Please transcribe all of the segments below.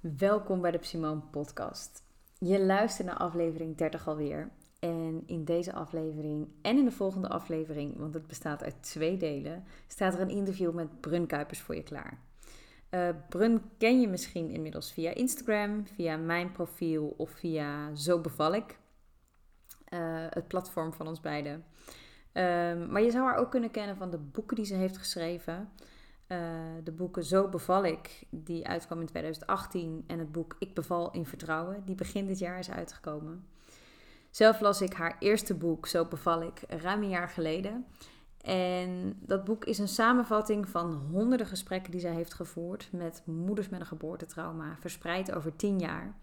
Welkom bij de Simone Podcast. Je luistert naar aflevering 30 alweer. En in deze aflevering en in de volgende aflevering, want het bestaat uit twee delen, staat er een interview met Brun Kuipers voor je klaar. Uh, Brun ken je misschien inmiddels via Instagram, via mijn profiel of via Zo Beval ik, uh, het platform van ons beiden. Um, maar je zou haar ook kunnen kennen van de boeken die ze heeft geschreven. Uh, de boeken Zo beval ik, die uitkwam in 2018, en het boek Ik beval in vertrouwen, die begin dit jaar is uitgekomen. Zelf las ik haar eerste boek, Zo beval ik, ruim een jaar geleden. En dat boek is een samenvatting van honderden gesprekken die zij heeft gevoerd met moeders met een geboortetrauma, verspreid over tien jaar.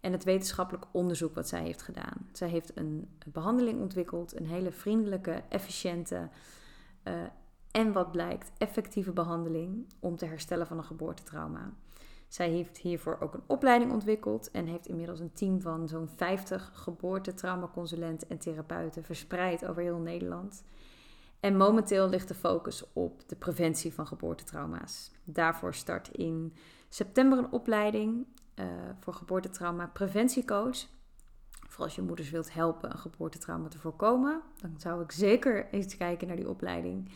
En het wetenschappelijk onderzoek wat zij heeft gedaan. Zij heeft een behandeling ontwikkeld, een hele vriendelijke, efficiënte uh, en wat blijkt, effectieve behandeling om te herstellen van een geboortetrauma. Zij heeft hiervoor ook een opleiding ontwikkeld en heeft inmiddels een team van zo'n 50 geboortetraumaconsulenten en therapeuten verspreid over heel Nederland. En momenteel ligt de focus op de preventie van geboortetrauma's. Daarvoor start in september een opleiding uh, voor geboortetrauma preventiecoach. Voor als je moeders wilt helpen een geboortetrauma te voorkomen, dan zou ik zeker eens kijken naar die opleiding.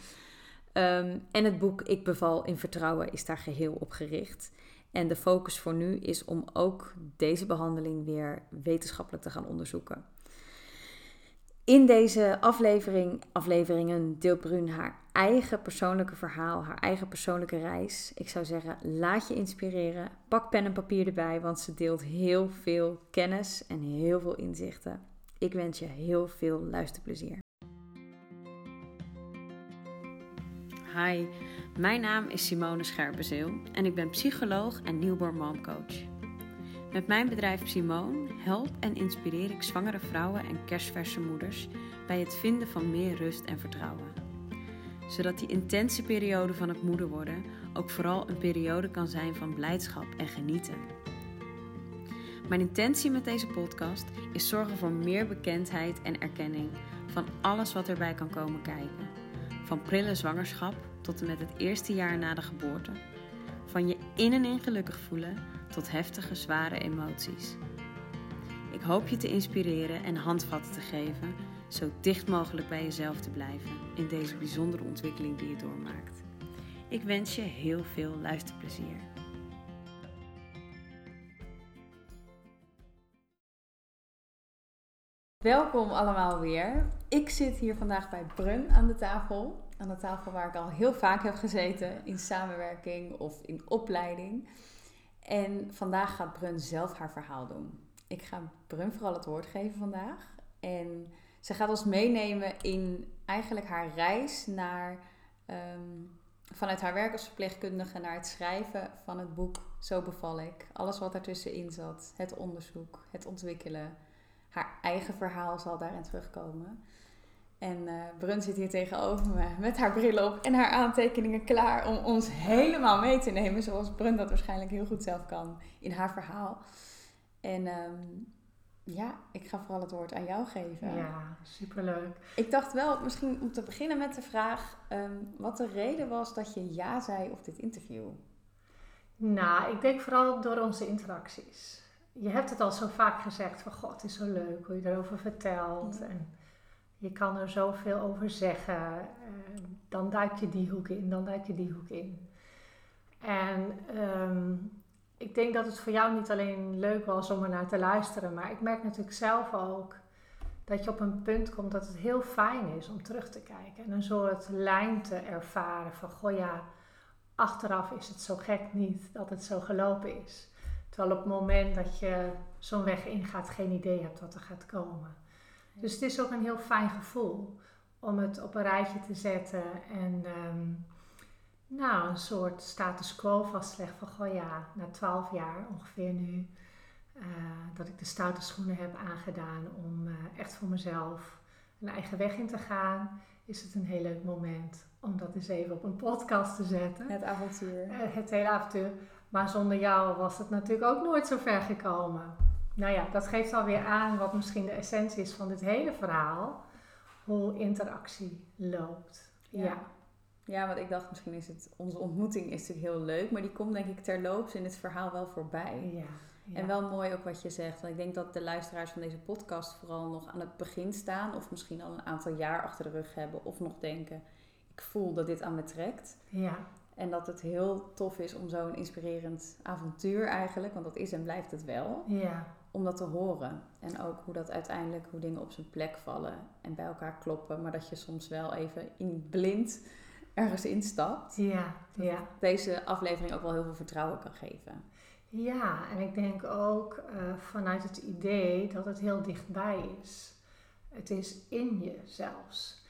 Um, en het boek Ik beval in vertrouwen is daar geheel op gericht. En de focus voor nu is om ook deze behandeling weer wetenschappelijk te gaan onderzoeken. In deze aflevering, afleveringen deelt Brun haar eigen persoonlijke verhaal, haar eigen persoonlijke reis. Ik zou zeggen, laat je inspireren. Pak pen en papier erbij, want ze deelt heel veel kennis en heel veel inzichten. Ik wens je heel veel luisterplezier. Hi, mijn naam is Simone Scherpenzeel en ik ben psycholoog en newborn momcoach. Met mijn bedrijf Simone help en inspireer ik zwangere vrouwen en kerstverse moeders bij het vinden van meer rust en vertrouwen. Zodat die intense periode van het moeder worden ook vooral een periode kan zijn van blijdschap en genieten. Mijn intentie met deze podcast is zorgen voor meer bekendheid en erkenning van alles wat erbij kan komen kijken. Van prille zwangerschap tot en met het eerste jaar na de geboorte. Van je in en in gelukkig voelen tot heftige, zware emoties. Ik hoop je te inspireren en handvatten te geven, zo dicht mogelijk bij jezelf te blijven in deze bijzondere ontwikkeling die je doormaakt. Ik wens je heel veel luisterplezier. Welkom allemaal weer. Ik zit hier vandaag bij Brun aan de tafel. Aan de tafel waar ik al heel vaak heb gezeten in samenwerking of in opleiding. En vandaag gaat Brun zelf haar verhaal doen. Ik ga Brun vooral het woord geven vandaag. En ze gaat ons meenemen in eigenlijk haar reis naar, um, vanuit haar werk als verpleegkundige naar het schrijven van het boek Zo beval ik. Alles wat ertussenin zat, het onderzoek, het ontwikkelen. Haar eigen verhaal zal daarin terugkomen. En uh, Brun zit hier tegenover me met haar bril op en haar aantekeningen klaar om ons helemaal mee te nemen. Zoals Brun dat waarschijnlijk heel goed zelf kan in haar verhaal. En um, ja, ik ga vooral het woord aan jou geven. Ja, superleuk. Ik dacht wel misschien om te beginnen met de vraag um, wat de reden was dat je ja zei op dit interview. Nou, ik denk vooral door onze interacties. Je hebt het al zo vaak gezegd van god, het is zo leuk hoe je erover vertelt. Ja. En je kan er zoveel over zeggen. Uh, dan duik je die hoek in, dan duik je die hoek in. En um, ik denk dat het voor jou niet alleen leuk was om er naar te luisteren, maar ik merk natuurlijk zelf ook dat je op een punt komt dat het heel fijn is om terug te kijken en een soort lijn te ervaren van goh ja, achteraf is het zo gek niet dat het zo gelopen is. Terwijl op het moment dat je zo'n weg ingaat geen idee hebt wat er gaat komen. Dus het is ook een heel fijn gevoel om het op een rijtje te zetten en um, nou, een soort status quo vastleggen van goh ja, na twaalf jaar ongeveer nu, uh, dat ik de stoute schoenen heb aangedaan om uh, echt voor mezelf een eigen weg in te gaan, is het een heel leuk moment om dat eens even op een podcast te zetten. Het avontuur. Uh, het hele avontuur. Maar zonder jou was het natuurlijk ook nooit zo ver gekomen. Nou ja, dat geeft alweer aan wat misschien de essentie is van dit hele verhaal. Hoe interactie loopt. Ja. ja. Ja, want ik dacht misschien is het, onze ontmoeting is natuurlijk heel leuk, maar die komt denk ik terloops in het verhaal wel voorbij. Ja, ja. En wel mooi ook wat je zegt. Want ik denk dat de luisteraars van deze podcast vooral nog aan het begin staan. Of misschien al een aantal jaar achter de rug hebben. Of nog denken, ik voel dat dit aan me trekt. Ja, En dat het heel tof is om zo'n inspirerend avontuur eigenlijk, want dat is en blijft het wel, ja, om dat te horen. En ook hoe dat uiteindelijk, hoe dingen op zijn plek vallen en bij elkaar kloppen. Maar dat je soms wel even in blind ergens instapt. ja, ja. Deze aflevering ook wel heel veel vertrouwen kan geven. Ja, en ik denk ook eh, vanuit het idee dat het heel dichtbij is. Het is in je zelfs.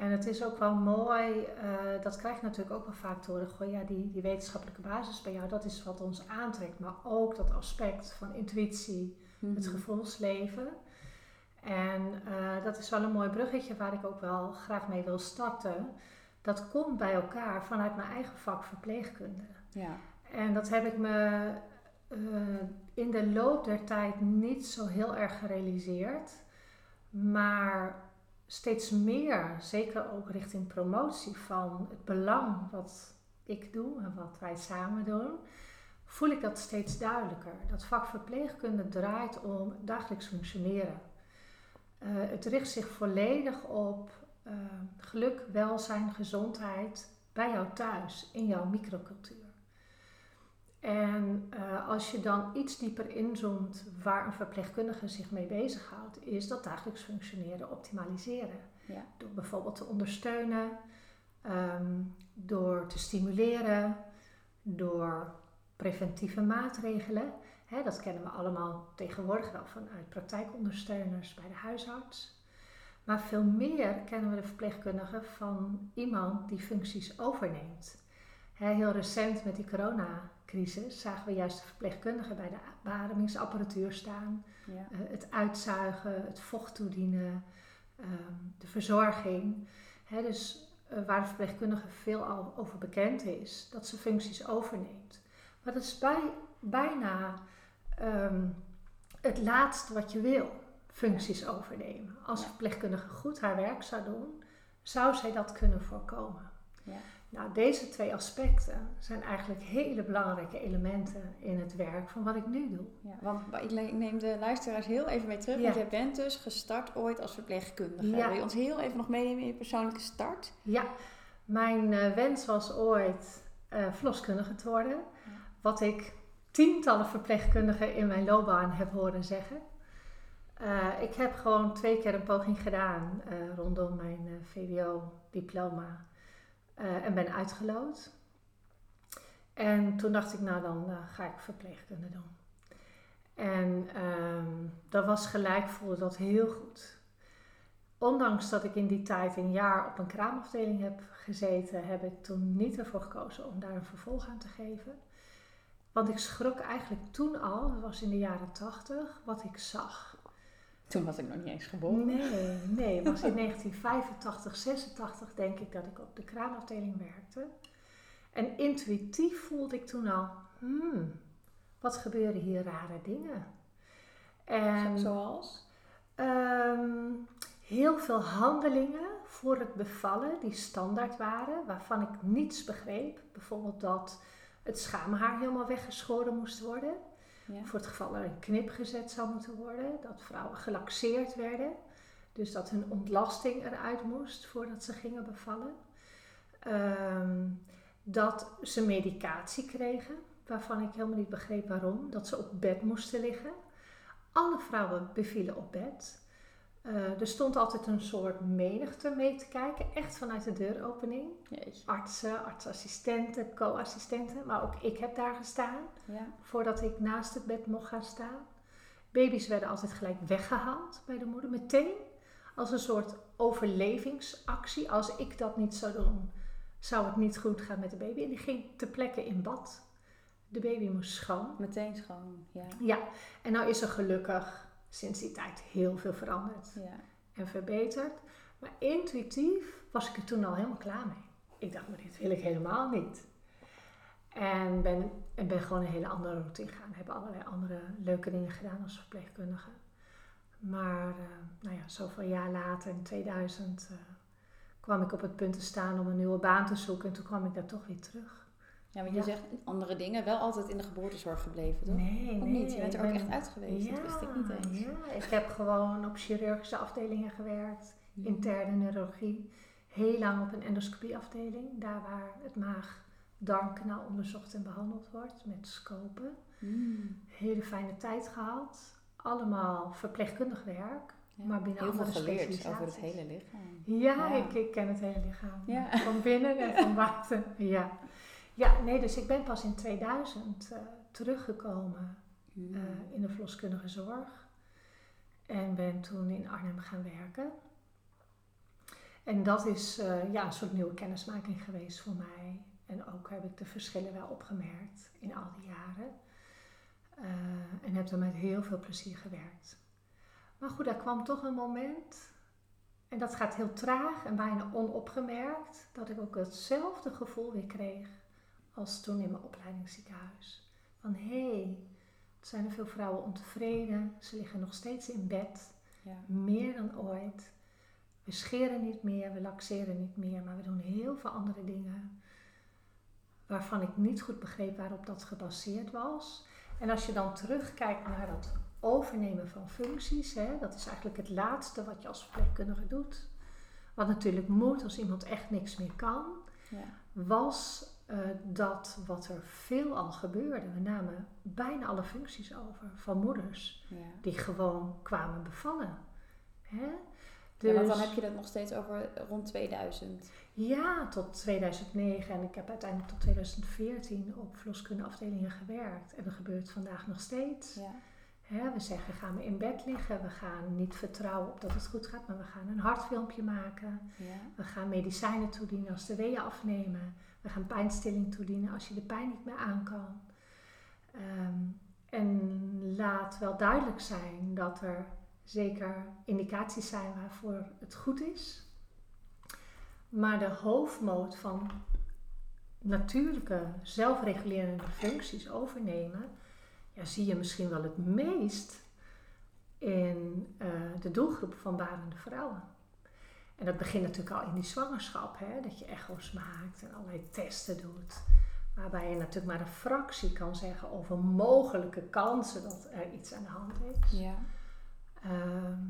En het is ook wel mooi, eh, dat krijg je natuurlijk ook wel vaak te horen. Goh, ja, die, die wetenschappelijke basis bij jou, dat is wat ons aantrekt. Maar ook dat aspect van intuïtie, het Mhm. gevoelsleven. En eh, dat is wel een mooi bruggetje waar ik ook wel graag mee wil starten. Dat komt bij elkaar vanuit mijn eigen vak verpleegkunde. Ja, En dat heb ik me eh, in de loop der tijd niet zo heel erg gerealiseerd. Maar steeds meer, zeker ook richting promotie van het belang wat ik doe en wat wij samen doen, voel ik dat steeds duidelijker. Dat vak verpleegkunde draait om dagelijks functioneren. Eh, het richt zich volledig op eh, geluk, welzijn, gezondheid bij jou thuis, in jouw microcultuur. En eh, als je dan iets dieper inzoomt waar een verpleegkundige zich mee bezighoudt, is dat dagelijks functioneren optimaliseren. Ja. Door bijvoorbeeld te ondersteunen, ehm, door te stimuleren, door preventieve maatregelen. Hè, dat kennen we allemaal tegenwoordig wel vanuit praktijkondersteuners bij de huisarts. Maar veel meer kennen we de verpleegkundige van iemand die functies overneemt. Hè, heel recent met die zagen we juist de verpleegkundigen bij de beademingsapparatuur staan. ja. Eh, het uitzuigen, het vocht toedienen, ehm, de verzorging. Hè, dus eh, waar de verpleegkundige veel al over bekend is, dat ze functies overneemt. Maar dat is bij, bijna ehm, het laatste wat je wil, functies overnemen. Als een verpleegkundige goed haar werk zou doen, zou zij dat kunnen voorkomen. Ja. Nou, deze twee aspecten zijn eigenlijk hele belangrijke elementen in het werk van wat ik nu doe. Ja, want ik neem de luisteraars heel even mee terug. Ja. Want jij bent dus gestart ooit als verpleegkundige. Ja. Wil je ons heel even nog meenemen in je persoonlijke start? Ja, mijn eh, wens was ooit eh verloskundige te worden. Wat ik tientallen verpleegkundigen in mijn loopbaan heb horen zeggen. Eh, ik heb gewoon twee keer een poging gedaan rondom mijn VWO-diploma eh, en ben uitgeloot. En toen dacht ik, nou dan eh, ga ik verpleegkunde doen. En ehm, dat was gelijk, voelde dat heel goed. Ondanks dat ik in die tijd een jaar op een kraamafdeling heb gezeten, heb ik toen niet ervoor gekozen om daar een vervolg aan te geven. Want ik schrok eigenlijk toen al, dat was in de jaren tachtig, wat ik zag. Toen was ik nog niet eens geboren. Nee, nee, het was in 1985, 86 denk ik dat ik op de kraamafdeling werkte. En intuïtief voelde ik toen al, hmm, wat gebeuren hier rare dingen. En Zoals? Ehm, heel veel handelingen voor het bevallen die standaard waren, waarvan ik niets begreep. Bijvoorbeeld dat het schaamhaar helemaal weggeschoren moest worden. Voor het geval er een knip gezet zou moeten worden. Dat vrouwen gelaxeerd werden. Dus dat hun ontlasting eruit moest voordat ze gingen bevallen. Ehm, dat ze medicatie kregen, waarvan ik helemaal niet begreep waarom. Dat ze op bed moesten liggen. Alle vrouwen bevielen op bed. Eh, er stond altijd een soort menigte mee te kijken, echt vanuit de deuropening. Jeetje. Artsen, artsassistenten, co-assistenten, maar ook ik heb daar gestaan Ja. voordat ik naast het bed mocht gaan staan. Baby's werden altijd gelijk weggehaald bij de moeder, meteen als een soort overlevingsactie. Als ik dat niet zou doen, zou het niet goed gaan met de baby. En die ging ter plekke in bad. De baby moest schoon. Meteen schoon. Ja. Ja, en nou is er gelukkig sinds die tijd heel veel veranderd Ja. en verbeterd. Maar intuïtief was ik er toen al helemaal klaar mee. Ik dacht, maar dit wil ik helemaal niet. En ben, en ben gewoon een hele andere route ingegaan. Heb allerlei andere leuke dingen gedaan als verpleegkundige. Maar eh, nou ja, zoveel jaar later, in 2000, eh, kwam ik op het punt te staan om een nieuwe baan te zoeken. En toen kwam ik daar toch weer terug. Ja, want je zegt andere dingen, wel altijd in de geboortezorg gebleven, toch? Nee, Of nee. niet? Je bent er ook ben- echt uit geweest, dat wist ik niet eens. Ja, ik heb gewoon op chirurgische afdelingen gewerkt. Interne neurologie. Heel lang op een endoscopieafdeling. Daar waar het maag-darmkanaal onderzocht en behandeld wordt met scopen. Mm. Hele fijne tijd gehad. Allemaal verpleegkundig werk. Ja. Maar binnen Heel veel geleerd over het hele lichaam. Ja, Ja. Ik, ik ken het hele lichaam. Ja. Van binnen en van buiten. Ja. Ja, nee, dus ik ben pas in 2000 eh, teruggekomen Mm. eh, in de verloskundige zorg. En ben toen in Arnhem gaan werken. En dat is eh, ja, een soort nieuwe kennismaking geweest voor mij. En ook heb ik de verschillen wel opgemerkt in al die jaren. En heb er met heel veel plezier gewerkt. Maar goed, er kwam toch een moment, en dat gaat heel traag en bijna onopgemerkt, dat ik ook hetzelfde gevoel weer kreeg als toen in mijn opleidingsziekenhuis. Van hé, hey, er zijn er veel vrouwen ontevreden, ze liggen nog steeds in bed, Ja. meer dan ooit. We scheren niet meer, we laxeren niet meer, maar we doen heel veel andere dingen waarvan ik niet goed begreep waarop dat gebaseerd was. En als je dan terugkijkt naar dat overnemen van functies, hè, dat is eigenlijk het laatste wat je als verpleegkundige doet. Wat natuurlijk moet als iemand echt niks meer kan, Ja. was eh, dat wat er veel al gebeurde. We namen bijna alle functies over van moeders Ja. die gewoon kwamen bevallen. Hè? Ja, want dan Dus- heb je dat nog steeds over rond 2000. Ja, tot 2009 en ik heb uiteindelijk tot 2014 op verloskundeafdelingen gewerkt. En dat gebeurt vandaag nog steeds. Ja. Hè, we zeggen, gaan we in bed liggen, we gaan niet vertrouwen op dat het goed gaat, maar we gaan een hartfilmpje maken. Ja. We gaan medicijnen toedienen als de weeën afnemen. We gaan pijnstilling toedienen als je de pijn niet meer aan kan. Ehm, en laat wel duidelijk zijn dat er zeker indicaties zijn waarvoor het goed is. Maar de hoofdmoot van natuurlijke, zelfregulerende functies overnemen, ja, zie je misschien wel het meest in eh, de doelgroep van barende vrouwen. En dat begint natuurlijk al in die zwangerschap, hè, dat je echo's maakt en allerlei testen doet. Waarbij je natuurlijk maar een fractie kan zeggen over mogelijke kansen dat er iets aan de hand is. Ja. Ehm,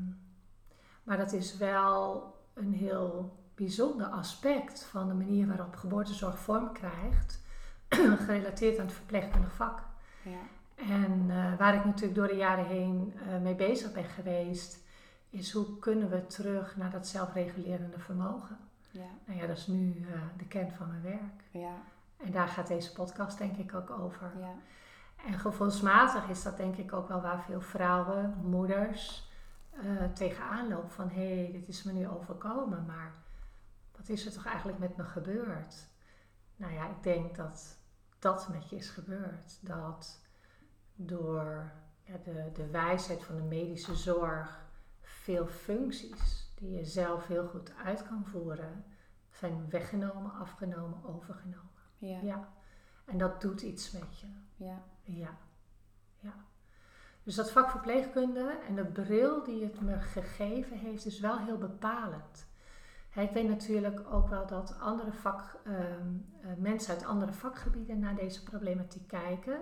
maar dat is wel een heel bijzonder aspect van de manier waarop geboortezorg vorm krijgt, gerelateerd aan het verpleegkundig vak. Ja. En eh, waar ik natuurlijk door de jaren heen eh, mee bezig ben geweest, is hoe kunnen we terug naar dat zelfregulerende vermogen. Ja. Nou ja, dat is nu eh, de kern van mijn werk. Ja. En daar gaat deze podcast denk ik ook over. Ja. En gevoelsmatig is dat denk ik ook wel waar veel vrouwen, moeders eh, tegenaan lopen van hé, hey, dit is me nu overkomen, maar wat is er toch eigenlijk met me gebeurd? Nou ja, ik denk dat dat met je is gebeurd. Dat door ja, de, de wijsheid van de medische zorg veel functies die je zelf heel goed uit kan voeren, zijn weggenomen, afgenomen, overgenomen. Ja. Ja. En dat doet iets met je. Ja. Ja. ja. Dus dat vak verpleegkunde en de bril die het me gegeven heeft, is wel heel bepalend. Ik weet natuurlijk ook wel dat andere vak, ehm, eh, mensen uit andere vakgebieden naar deze problematiek kijken.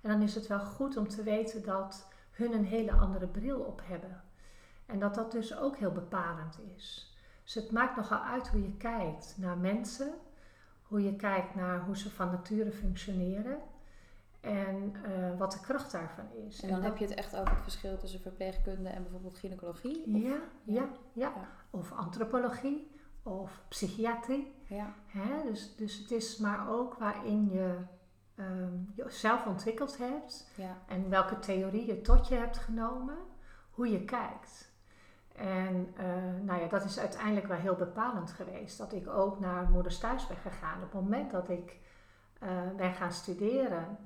En dan is het wel goed om te weten dat hun een hele andere bril op hebben. En dat dat dus ook heel bepalend is. Dus het maakt nogal uit hoe je kijkt naar mensen, hoe je kijkt naar hoe ze van nature functioneren en eh, wat de kracht daarvan is. En dan dat- heb je het echt over het verschil tussen verpleegkunde en bijvoorbeeld gynaecologie? Of- Ja, ja, ja, Ja. Of antropologie of psychiatrie. Ja. Hè? Dus, dus het is maar ook waarin je ehm, jezelf ontwikkeld hebt Ja. en welke theorie je tot je hebt genomen, hoe je kijkt. En eh, nou ja, dat is uiteindelijk wel heel bepalend geweest. Dat ik ook naar Moeders Thuis ben gegaan. Op het moment dat ik eh, ben gaan studeren,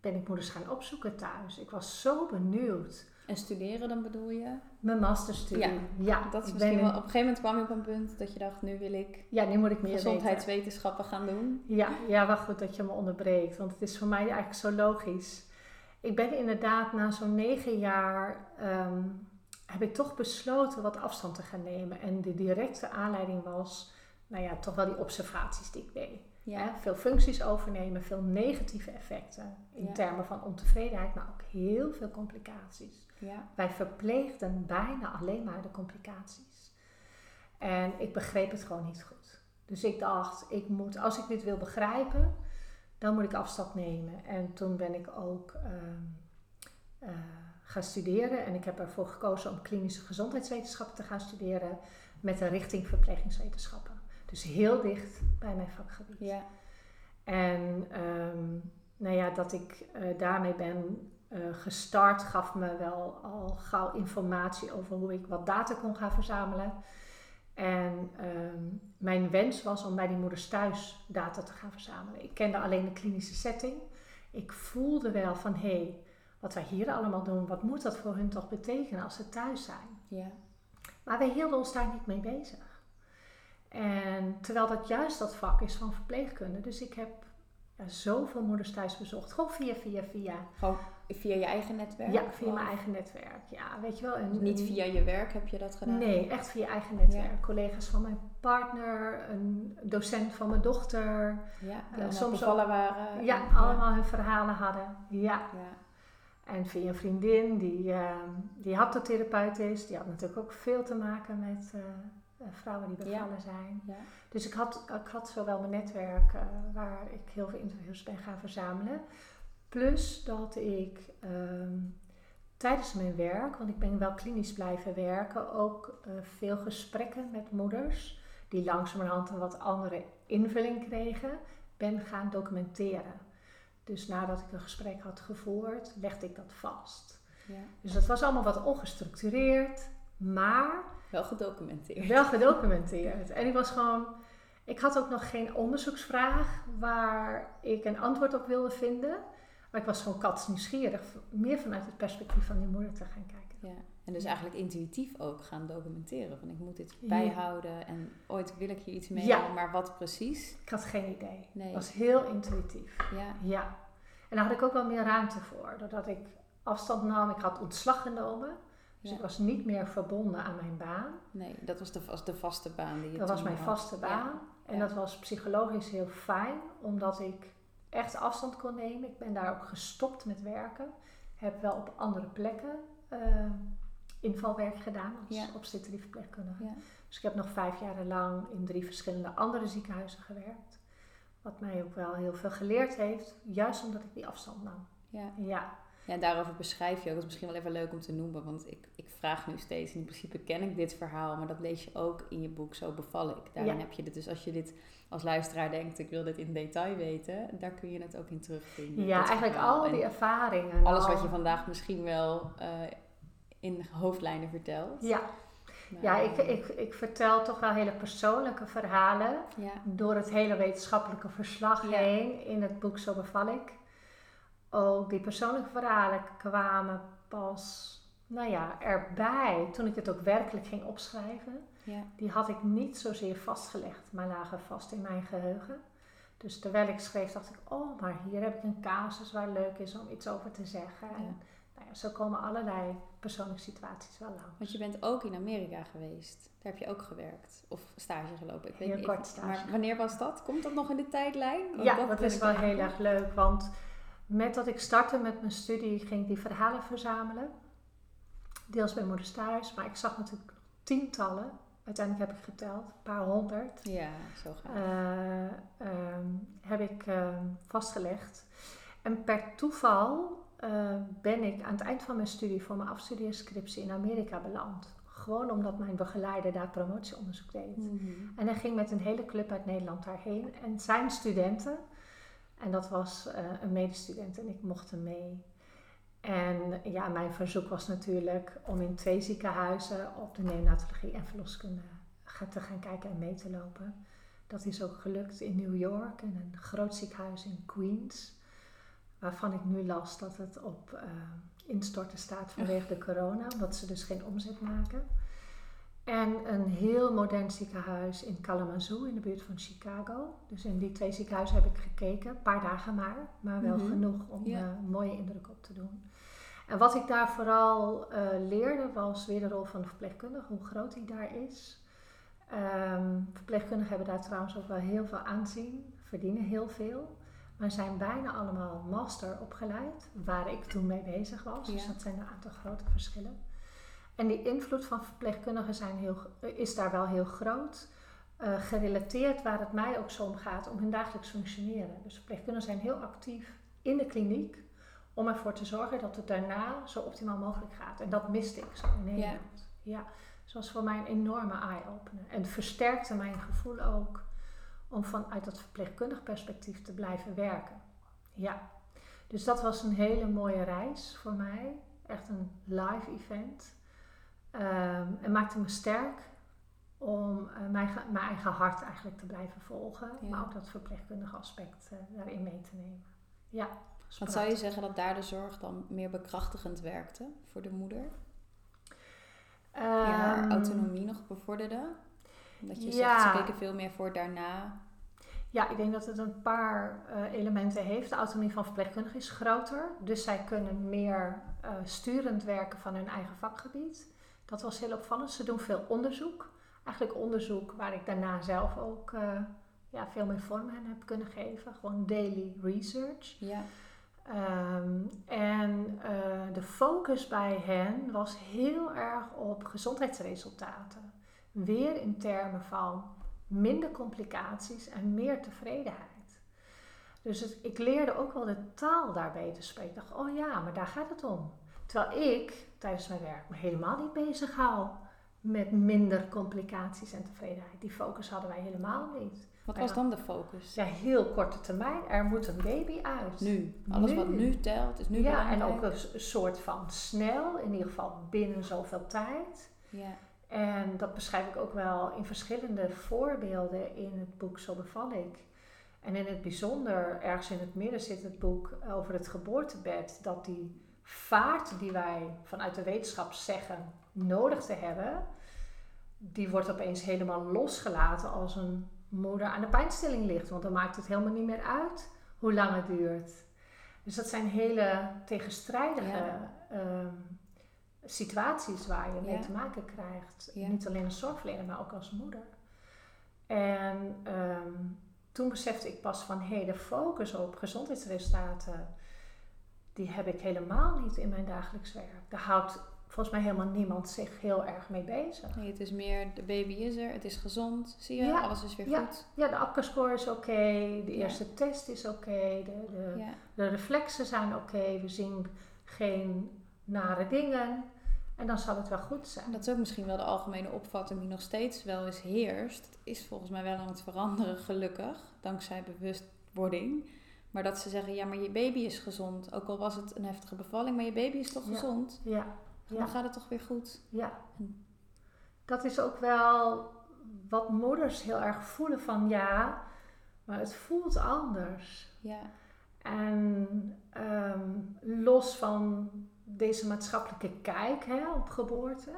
ben ik moeders gaan opzoeken thuis. Ik was zo benieuwd. En studeren dan bedoel je? Mijn masterstudie. Ja, Dat is misschien wel, op een gegeven moment kwam je op een punt dat je dacht, nu wil ik Ja, nu moet ik meer weten. gezondheidswetenschappen gaan doen. Ja, ja, wel goed dat je me onderbreekt, want het is voor mij eigenlijk zo logisch. Ik ben inderdaad na zo'n negen jaar, ehm, heb ik toch besloten wat afstand te gaan nemen. En de directe aanleiding was nou ja, toch wel die observaties die ik deed. Ja. Hè, veel functies overnemen, veel negatieve effecten in Ja. termen van ontevredenheid, maar ook heel veel complicaties. Ja. Wij verpleegden bijna alleen maar de complicaties. En ik begreep het gewoon niet goed. Dus ik dacht, ik moet, als ik dit wil begrijpen, dan moet ik afstand nemen. En toen ben ik ook ehm, eh, gaan studeren. En ik heb ervoor gekozen om klinische gezondheidswetenschappen te gaan studeren met een richting verplegingswetenschappen. Dus heel dicht bij mijn vakgebied. Ja. En ehm, nou ja, dat ik eh, daarmee ben eh, gestart, gaf me wel al gauw informatie over hoe ik wat data kon gaan verzamelen. En ehm, mijn wens was om bij die moeders thuis data te gaan verzamelen. Ik kende alleen de klinische setting. Ik voelde wel van hé, hey, wat wij hier allemaal doen, wat moet dat voor hun toch betekenen als ze thuis zijn? Ja. Maar wij hielden ons daar niet mee bezig. En terwijl dat juist dat vak is van verpleegkunde. Dus ik heb ja, zoveel moeders thuis bezocht. Gewoon via, via, via. Gewoon via je eigen netwerk? Ja, via Of mijn eigen netwerk. Ja, weet je wel. En, Niet en- via je werk heb je dat gedaan? Nee, echt via eigen netwerk. Collega's van mijn partner, een docent van mijn dochter. Ja, die Eh, soms bevallen waren? Ja, en- allemaal hun verhalen hadden. Ja. En via een vriendin die, eh, die haptotherapeut is. Die had natuurlijk ook veel te maken met eh, eh, vrouwen die Ja. bevallen zijn. Ja. Dus ik had, ik had zowel mijn netwerk eh, waar ik heel veel interviews ben gaan verzamelen. Plus dat ik ehm, tijdens mijn werk, want ik ben wel klinisch blijven werken, ook veel gesprekken met moeders die langzamerhand een wat andere invulling kregen, ben gaan documenteren. Dus nadat ik een gesprek had gevoerd, legde ik dat vast. ja. Dus dat was allemaal wat ongestructureerd, maar Wel gedocumenteerd. wel gedocumenteerd. En ik was gewoon. Ik had ook nog geen onderzoeksvraag waar ik een antwoord op wilde vinden. Maar ik was gewoon katsnieuwsgierig. Meer vanuit het perspectief van die moeder te gaan kijken. Ja. En dus eigenlijk intuïtief ook gaan documenteren. Van ik moet dit bijhouden en ooit wil ik hier iets mee, Ja. maar wat precies? Ik had geen idee. Nee. Het was heel intuïtief. Ja. Ja. En daar had ik ook wel meer ruimte voor. Doordat ik afstand nam. Ik had ontslag genomen. Dus Ja. ik was niet meer verbonden aan mijn baan. Nee, dat was de, was de vaste baan die je Dat was mijn had. vaste Ja. baan. En Ja. dat was psychologisch heel fijn, omdat ik echt afstand kon nemen. Ik ben daar ook gestopt met werken. Heb wel op andere plekken eh, invalwerk gedaan als Ja. Ja. Dus ik heb nog vijf jaar lang in drie verschillende andere ziekenhuizen gewerkt. Wat mij ook wel heel veel geleerd heeft, juist omdat ik die afstand nam. Ja. Ja, Ja, en daarover beschrijf je ook. Dat is misschien wel even leuk om te noemen. Want ik, ik vraag nu steeds. In principe ken ik dit verhaal. Maar dat lees je ook in je boek. Zo beval ik. Daarin Ja. heb je dit. Dus als je dit als luisteraar denkt. Ik wil dit in detail weten. Daar kun je het ook in terugvinden. ja eigenlijk verhaal. al En die ervaringen. Alles al- wat je vandaag misschien wel eh, in hoofdlijnen vertelt. Ja, ja ik, ik, ik vertel toch wel hele persoonlijke verhalen. ja. door het hele wetenschappelijke verslag Ja. heen in het boek Zo beval ik. Ook die persoonlijke verhalen kwamen pas, nou ja, erbij toen ik het ook werkelijk ging opschrijven. Ja. Die had ik niet zozeer vastgelegd, maar lagen vast in mijn geheugen. Dus terwijl ik schreef dacht ik, oh, maar hier heb ik een casus waar leuk is om iets over te zeggen. En. Nou ja, zo komen allerlei persoonlijke situaties wel langs. Want je bent ook in Amerika geweest. Daar heb je ook gewerkt. Of stage gelopen. Ik weet Heel niet kort stage. Maar wanneer was dat? Komt dat nog in de tijdlijn? Want Ja, dat, is wel heel erg leuk, want met dat ik startte met mijn studie ging ik die verhalen verzamelen. Deels bij Moeders Thuis, maar ik zag natuurlijk tientallen. Uiteindelijk heb ik geteld, een paar honderd. Ja, zo ehm, heb ik ehm, vastgelegd. En per toeval eh, ben ik aan het eind van mijn studie voor mijn afstudeerscriptie in Amerika beland. Gewoon omdat mijn begeleider daar promotieonderzoek deed. Mhm. En hij ging met een hele club uit Nederland daarheen. En zijn studenten, en dat was eh, een medestudent en ik mocht hem mee. En ja, mijn verzoek was natuurlijk om in twee ziekenhuizen op de neonatologie en verloskunde te gaan kijken en mee te lopen. Dat is ook gelukt in New York, in een groot ziekenhuis in Queens. Waarvan ik nu las dat het op eh, instorten staat vanwege de corona, omdat ze dus geen omzet maken. En een heel modern ziekenhuis in Kalamazoo, in de buurt van Chicago. Dus in die twee ziekenhuizen heb ik gekeken, een paar dagen maar, maar wel Mhm. genoeg om Ja. eh, een mooie indruk op te doen. En wat ik daar vooral eh, leerde was weer de rol van de verpleegkundige, hoe groot die daar is. Ehm, verpleegkundigen hebben daar trouwens ook wel heel veel aanzien, verdienen heel veel. Maar zijn bijna allemaal master opgeleid, waar ik toen mee bezig was. Dus Ja. dat zijn een aantal grote verschillen. En die invloed van verpleegkundigen zijn heel, is daar wel heel groot. eh, gerelateerd waar het mij ook zo om gaat, om hun dagelijks functioneren. Dus verpleegkundigen zijn heel actief in de kliniek om ervoor te zorgen dat het daarna zo optimaal mogelijk gaat. En dat miste ik zo in Nederland. Ja. Dus dat was voor mij een enorme eye-opener. En versterkte mijn gevoel ook om vanuit dat verpleegkundig perspectief te blijven werken. Ja, dus dat was een hele mooie reis voor mij. Echt een live event. Ehm, en maakte me sterk om eh, mijn, mijn eigen hart eigenlijk te blijven volgen. Ja. Maar ook dat verpleegkundige aspect eh, daarin mee te nemen. Ja. Want zou je zeggen dat daar de zorg dan meer bekrachtigend werkte voor de moeder? Die haar Ehm, autonomie nog bevorderde? Dat je ja. zegt, ze keken veel meer voor daarna. Ja, ik denk dat het een paar eh, elementen heeft. De autonomie van verpleegkundigen is groter. Dus zij kunnen meer eh, sturend werken van hun eigen vakgebied. Dat was heel opvallend. Ze doen veel onderzoek. Eigenlijk onderzoek waar ik daarna zelf ook eh, ja, veel meer vorm aan heb kunnen geven. Gewoon daily research. Ja, Ehm, en de focus bij hen was heel erg op gezondheidsresultaten. Weer in termen van minder complicaties en meer tevredenheid. Dus het, ik leerde ook wel de taal daarbij te spreken. Ik dacht, oh ja, maar daar gaat het om. Terwijl ik tijdens mijn werk me helemaal niet bezig hou met minder complicaties en tevredenheid. Die focus hadden wij helemaal niet. wat was dan de focus? Ja, heel korte termijn. Er moet een baby uit. Nu. Alles wat Nu. telt is nu ja, en belangrijk. ook een soort van snel, in ieder geval binnen zoveel tijd. Ja, En dat beschrijf ik ook wel in verschillende voorbeelden in het boek Zo beval ik. En in het bijzonder, ergens in het midden zit het boek over het geboortebed, dat die vaart die wij vanuit de wetenschap zeggen nodig te hebben, die wordt opeens helemaal losgelaten als een moeder aan de pijnstilling ligt. Want dan maakt het helemaal niet meer uit hoe lang het duurt. Dus dat zijn hele tegenstrijdige Ja. ehm, situaties waar je mee Ja. te maken krijgt. Ja. Niet alleen als zorgverlener, maar ook als moeder. En ehm, toen besefte ik pas van, hé, de focus op gezondheidsresultaten, die heb ik helemaal niet in mijn dagelijks werk. Daar houdt volgens mij helemaal niemand zich heel erg mee bezig. nee, het is meer, de baby is er, het is gezond, zie je, Ja, alles is weer ja. goed. Ja, de APCA-score is oké, de Ja. eerste test is oké, de, de, de reflexen zijn oké, we zien geen nare dingen en dan zal het wel goed zijn. dat is ook misschien wel de algemene opvatting die nog steeds wel eens heerst. Het is volgens mij wel aan het veranderen, gelukkig, dankzij bewustwording. Maar dat ze zeggen, ja, maar je baby is gezond. Ook al was het een heftige bevalling, maar je baby is toch Ja. gezond? Ja, Dan ja. gaat het toch weer goed? Ja, dat is ook wel wat moeders heel erg voelen van ja, maar het voelt anders. Ja, En ehm, los van deze maatschappelijke kijk hè, op geboorte,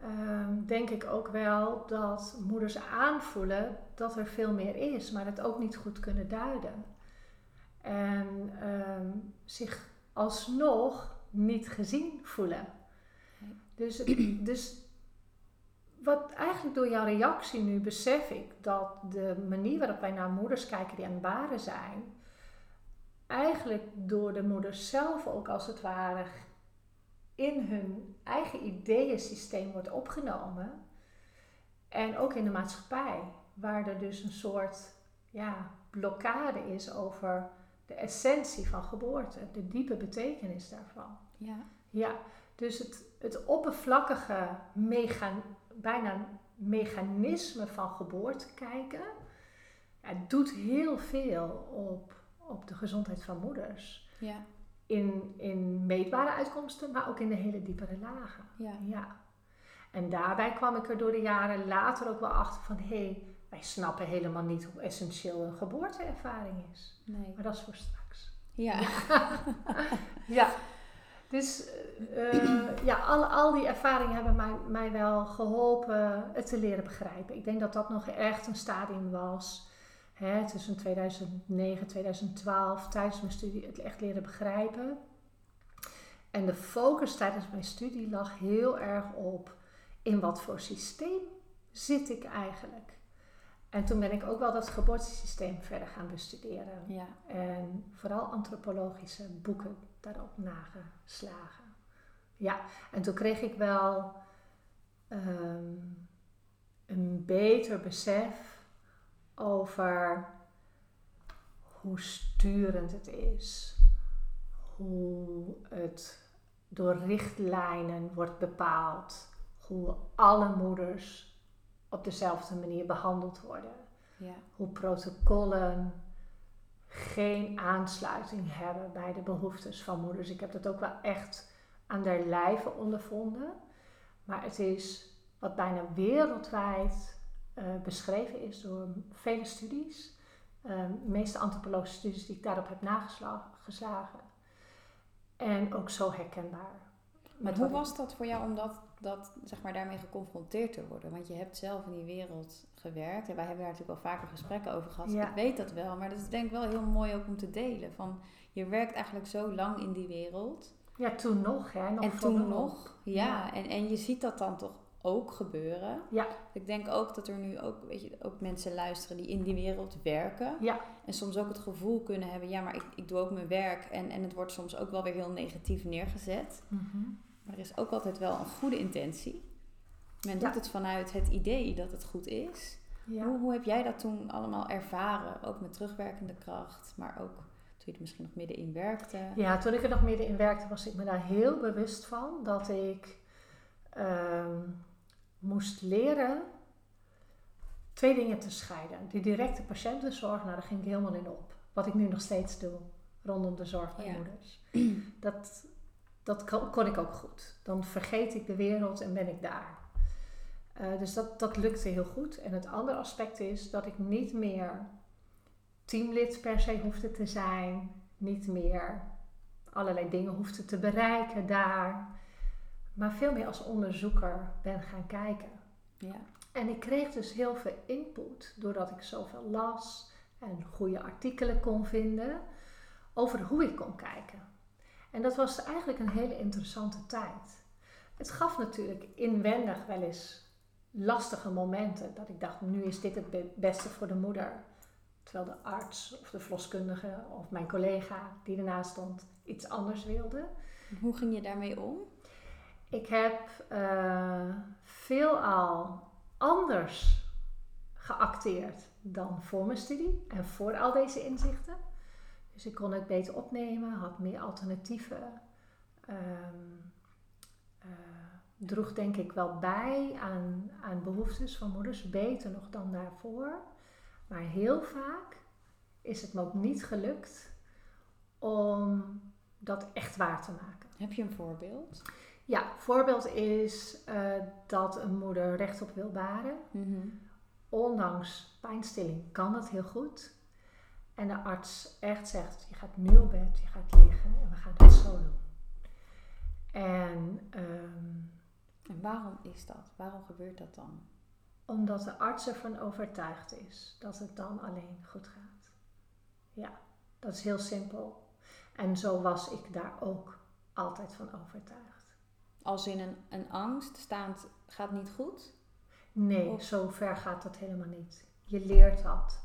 ehm, denk ik ook wel dat moeders aanvoelen dat er veel meer is, maar het ook niet goed kunnen duiden. En ehm, zich alsnog niet gezien voelen. Dus, dus wat eigenlijk door jouw reactie nu besef ik dat de manier waarop wij naar moeders kijken die aan het baren zijn, eigenlijk door de moeders zelf ook als het ware in hun eigen ideeënsysteem wordt opgenomen. En ook in de maatschappij, waar er dus een soort ja, blokkade is over de essentie van geboorte, de diepe betekenis daarvan. ja, Ja, dus het, het oppervlakkige, bijna mechanisme van geboorte kijken, ja, doet heel veel op, op de gezondheid van moeders. ja, In, in meetbare uitkomsten, maar ook in de hele diepere lagen. ja. Ja. En daarbij kwam ik er door de jaren later ook wel achter van, hé, hey, wij snappen helemaal niet hoe essentieel een geboorteervaring is. Nee. Maar dat is voor straks. Ja. Ja, dus eh, ja, al, al die ervaringen hebben mij, mij wel geholpen het te leren begrijpen. Ik denk dat dat nog echt een stadium was hè, tussen 2009 en 2012 tijdens mijn studie het echt leren begrijpen. En de focus tijdens mijn studie lag heel erg op in wat voor systeem zit ik eigenlijk? En toen ben ik ook wel dat geboortesysteem verder gaan bestuderen. Ja. En vooral antropologische boeken daarop nageslagen. Ja, en toen kreeg ik wel ehm, een beter besef over hoe sturend het is. Hoe het door richtlijnen wordt bepaald. Hoe alle moeders op dezelfde manier behandeld worden. Ja. Hoe protocollen geen aansluiting hebben bij de behoeftes van moeders. Ik heb dat ook wel echt aan der lijve ondervonden. Maar het is wat bijna wereldwijd eh, beschreven is door vele studies. Uh, de meeste antropologische studies die ik daarop heb nageslagen. En ook zo herkenbaar. Maar hoe was dat voor jou om dat, dat, zeg maar, daarmee geconfronteerd te worden? Want je hebt zelf in die wereld gewerkt. En wij hebben daar natuurlijk wel vaker gesprekken over gehad. Ja. Ik weet dat wel. Maar dat is denk ik wel heel mooi ook om te delen. Van, je werkt eigenlijk zo lang in die wereld. Ja, toen nog. Hè, nog en toen nog. Ja, Ja. En, en je ziet dat dan toch ook gebeuren. Ja. Ik denk ook dat er nu ook, weet je, ook mensen luisteren die in die wereld werken. Ja. En soms ook het gevoel kunnen hebben, ja, maar ik, ik doe ook mijn werk. En, en het wordt soms ook wel weer heel negatief neergezet. Mhm. Maar er is ook altijd wel een goede intentie. Men Ja. doet het vanuit het idee dat het goed is. Ja. Hoe, hoe heb jij dat toen allemaal ervaren? Ook met terugwerkende kracht, maar ook toen je er misschien nog middenin werkte. Ja, toen ik er nog middenin werkte, was ik me daar heel bewust van dat ik ehm, moest leren twee dingen te scheiden. Die directe patiëntenzorg, nou daar ging ik helemaal in op. Wat ik nu nog steeds doe rondom de zorg bij Ja. moeders. Dat, dat kon, kon ik ook goed. Dan vergeet ik de wereld en ben ik daar. Eh, dus dat, dat lukte heel goed. En het andere aspect is dat ik niet meer teamlid per se hoefde te zijn. Niet meer allerlei dingen hoefde te bereiken daar. Maar veel meer als onderzoeker ben gaan kijken. Ja. En ik kreeg dus heel veel input doordat ik zoveel las en goede artikelen kon vinden over hoe ik kon kijken. En dat was eigenlijk een hele interessante tijd. Het gaf natuurlijk inwendig wel eens lastige momenten dat ik dacht, nu is dit het be- beste voor de moeder. Terwijl de arts of de verloskundige of mijn collega die ernaast stond iets anders wilde. Hoe ging je daarmee om? Ik heb eh, veelal anders geacteerd dan voor mijn studie en voor al deze inzichten. Dus ik kon het beter opnemen, had meer alternatieven. ehm, eh, droeg denk ik wel bij aan, aan behoeftes van moeders, beter nog dan daarvoor. Maar heel vaak is het me ook niet gelukt om dat echt waar te maken. Heb je een voorbeeld? Ja, voorbeeld is eh, dat een moeder rechtop wil baren. Mhm. Ondanks pijnstilling kan dat heel goed. En de arts echt zegt, je gaat nu op bed, je gaat liggen en we gaan het zo doen. En ehm, En waarom is dat? Waarom gebeurt dat dan? omdat de arts ervan overtuigd is dat het dan alleen goed gaat. Ja, dat is heel simpel. En zo was ik daar ook altijd van overtuigd. Als in een, een angst staand gaat niet goed? Nee, Of- zo ver gaat dat helemaal niet. Je leert dat.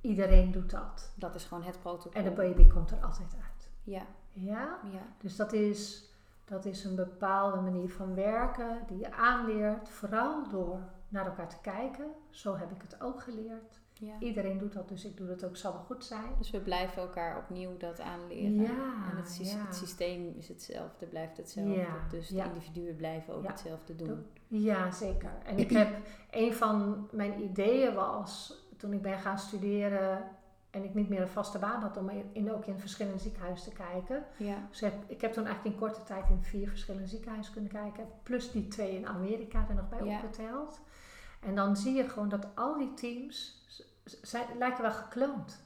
Iedereen doet dat. Dat is gewoon het protocol. En de baby komt er altijd uit. Ja, Ja? ja. Dus dat is, dat is een bepaalde manier van werken die je aanleert. Vooral door naar elkaar te kijken. Zo heb ik het ook geleerd. Ja. Iedereen doet dat, dus ik doe dat ook, zal wel goed zijn. Dus we blijven elkaar opnieuw dat aanleren. Ja, en het, sys- ja. het systeem is hetzelfde, blijft hetzelfde. Ja, dus de individuen blijven ook hetzelfde doen. Ja, zeker. En ik heb een van mijn ideeën was toen ik ben gaan studeren en ik niet meer een vaste baan had om in, ook in verschillende ziekenhuizen te kijken. Ja, Dus heb, ik heb toen eigenlijk in korte tijd in vier verschillende ziekenhuizen kunnen kijken. Plus die twee in Amerika er nog bij Ja. opgeteld. En dan zie je gewoon dat al die teams z- zijn, lijken wel gekloond.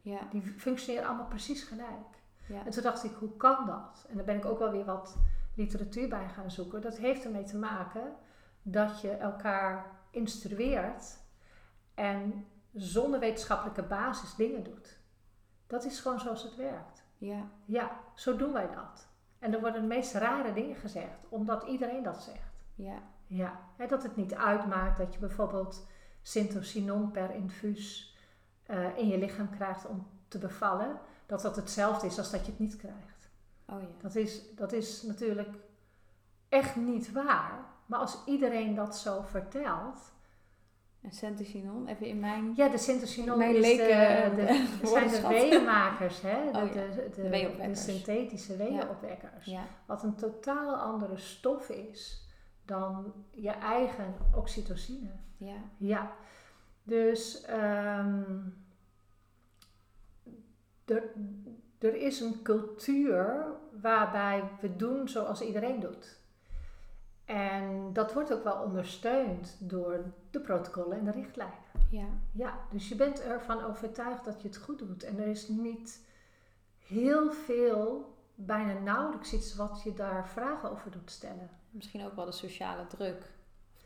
ja, Die functioneren allemaal precies gelijk. ja. En toen dacht ik, hoe kan dat? En daar ben ik ook wel weer wat literatuur bij gaan zoeken. Dat heeft ermee te maken dat je elkaar instrueert en zonder wetenschappelijke basis dingen doet. Dat is gewoon zoals het werkt. ja. Ja, zo doen wij dat. En er worden de meest rare dingen gezegd, omdat iedereen dat zegt. ja. Ja, dat het niet uitmaakt dat je bijvoorbeeld Syntocinon per infuus eh, in je lichaam krijgt om te bevallen. Dat dat hetzelfde is als dat je het niet krijgt. Oh ja. Dat is, dat is natuurlijk echt niet waar. Maar als iedereen dat zo vertelt. En Centesinon, even in mijn... Ja, de Syntocinon Mijn is de, leken, de, eh, zijn de weeënmakers, hè? De, Oh ja, de, de, de synthetische weeënopwekkers. Ja, Wat een totaal andere stof is dan je eigen oxytocine. Ja. Ja, dus ehm, er, er is een cultuur waarbij we doen zoals iedereen doet. En dat wordt ook wel ondersteund door de protocollen en de richtlijnen. ja. Ja, dus je bent ervan overtuigd dat je het goed doet. En er is niet heel veel, bijna nauwelijks iets wat je daar vragen over doet stellen. Misschien ook wel de sociale druk.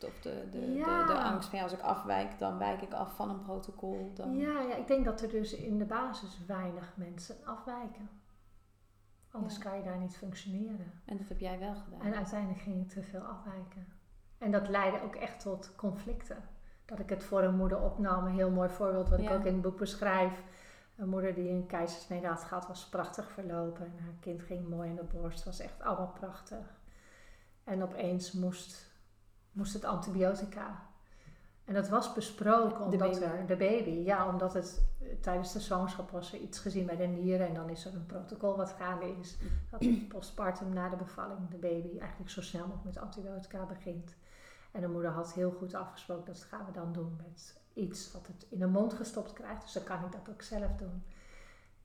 Of de, de, de, Ja. de, de angst van ja, als ik afwijk, dan wijk ik af van een protocol. Dan... Ja, ja, ik denk dat er dus in de basis weinig mensen afwijken. Anders Ja. kan je daar niet functioneren. En dat heb jij wel gedaan. En uiteindelijk ging ik te veel afwijken. En dat leidde ook echt tot conflicten. Dat ik het voor een moeder opnam. Een heel mooi voorbeeld wat ik ook in het boek beschrijf. Een moeder die een keizersnede had gehad, was prachtig verlopen. En haar kind ging mooi in de borst. was echt allemaal prachtig. En opeens moest, moest het antibiotica. En dat was besproken De omdat er de baby, ja, omdat het eh, tijdens de zwangerschap was er iets gezien bij de nieren en dan is er een protocol wat gaande is. Dat postpartum na de bevalling de baby eigenlijk zo snel mogelijk met antibiotica begint. En de moeder had heel goed afgesproken dat gaan we dan doen met iets wat het in de mond gestopt krijgt. Dus dan kan ik dat ook zelf doen.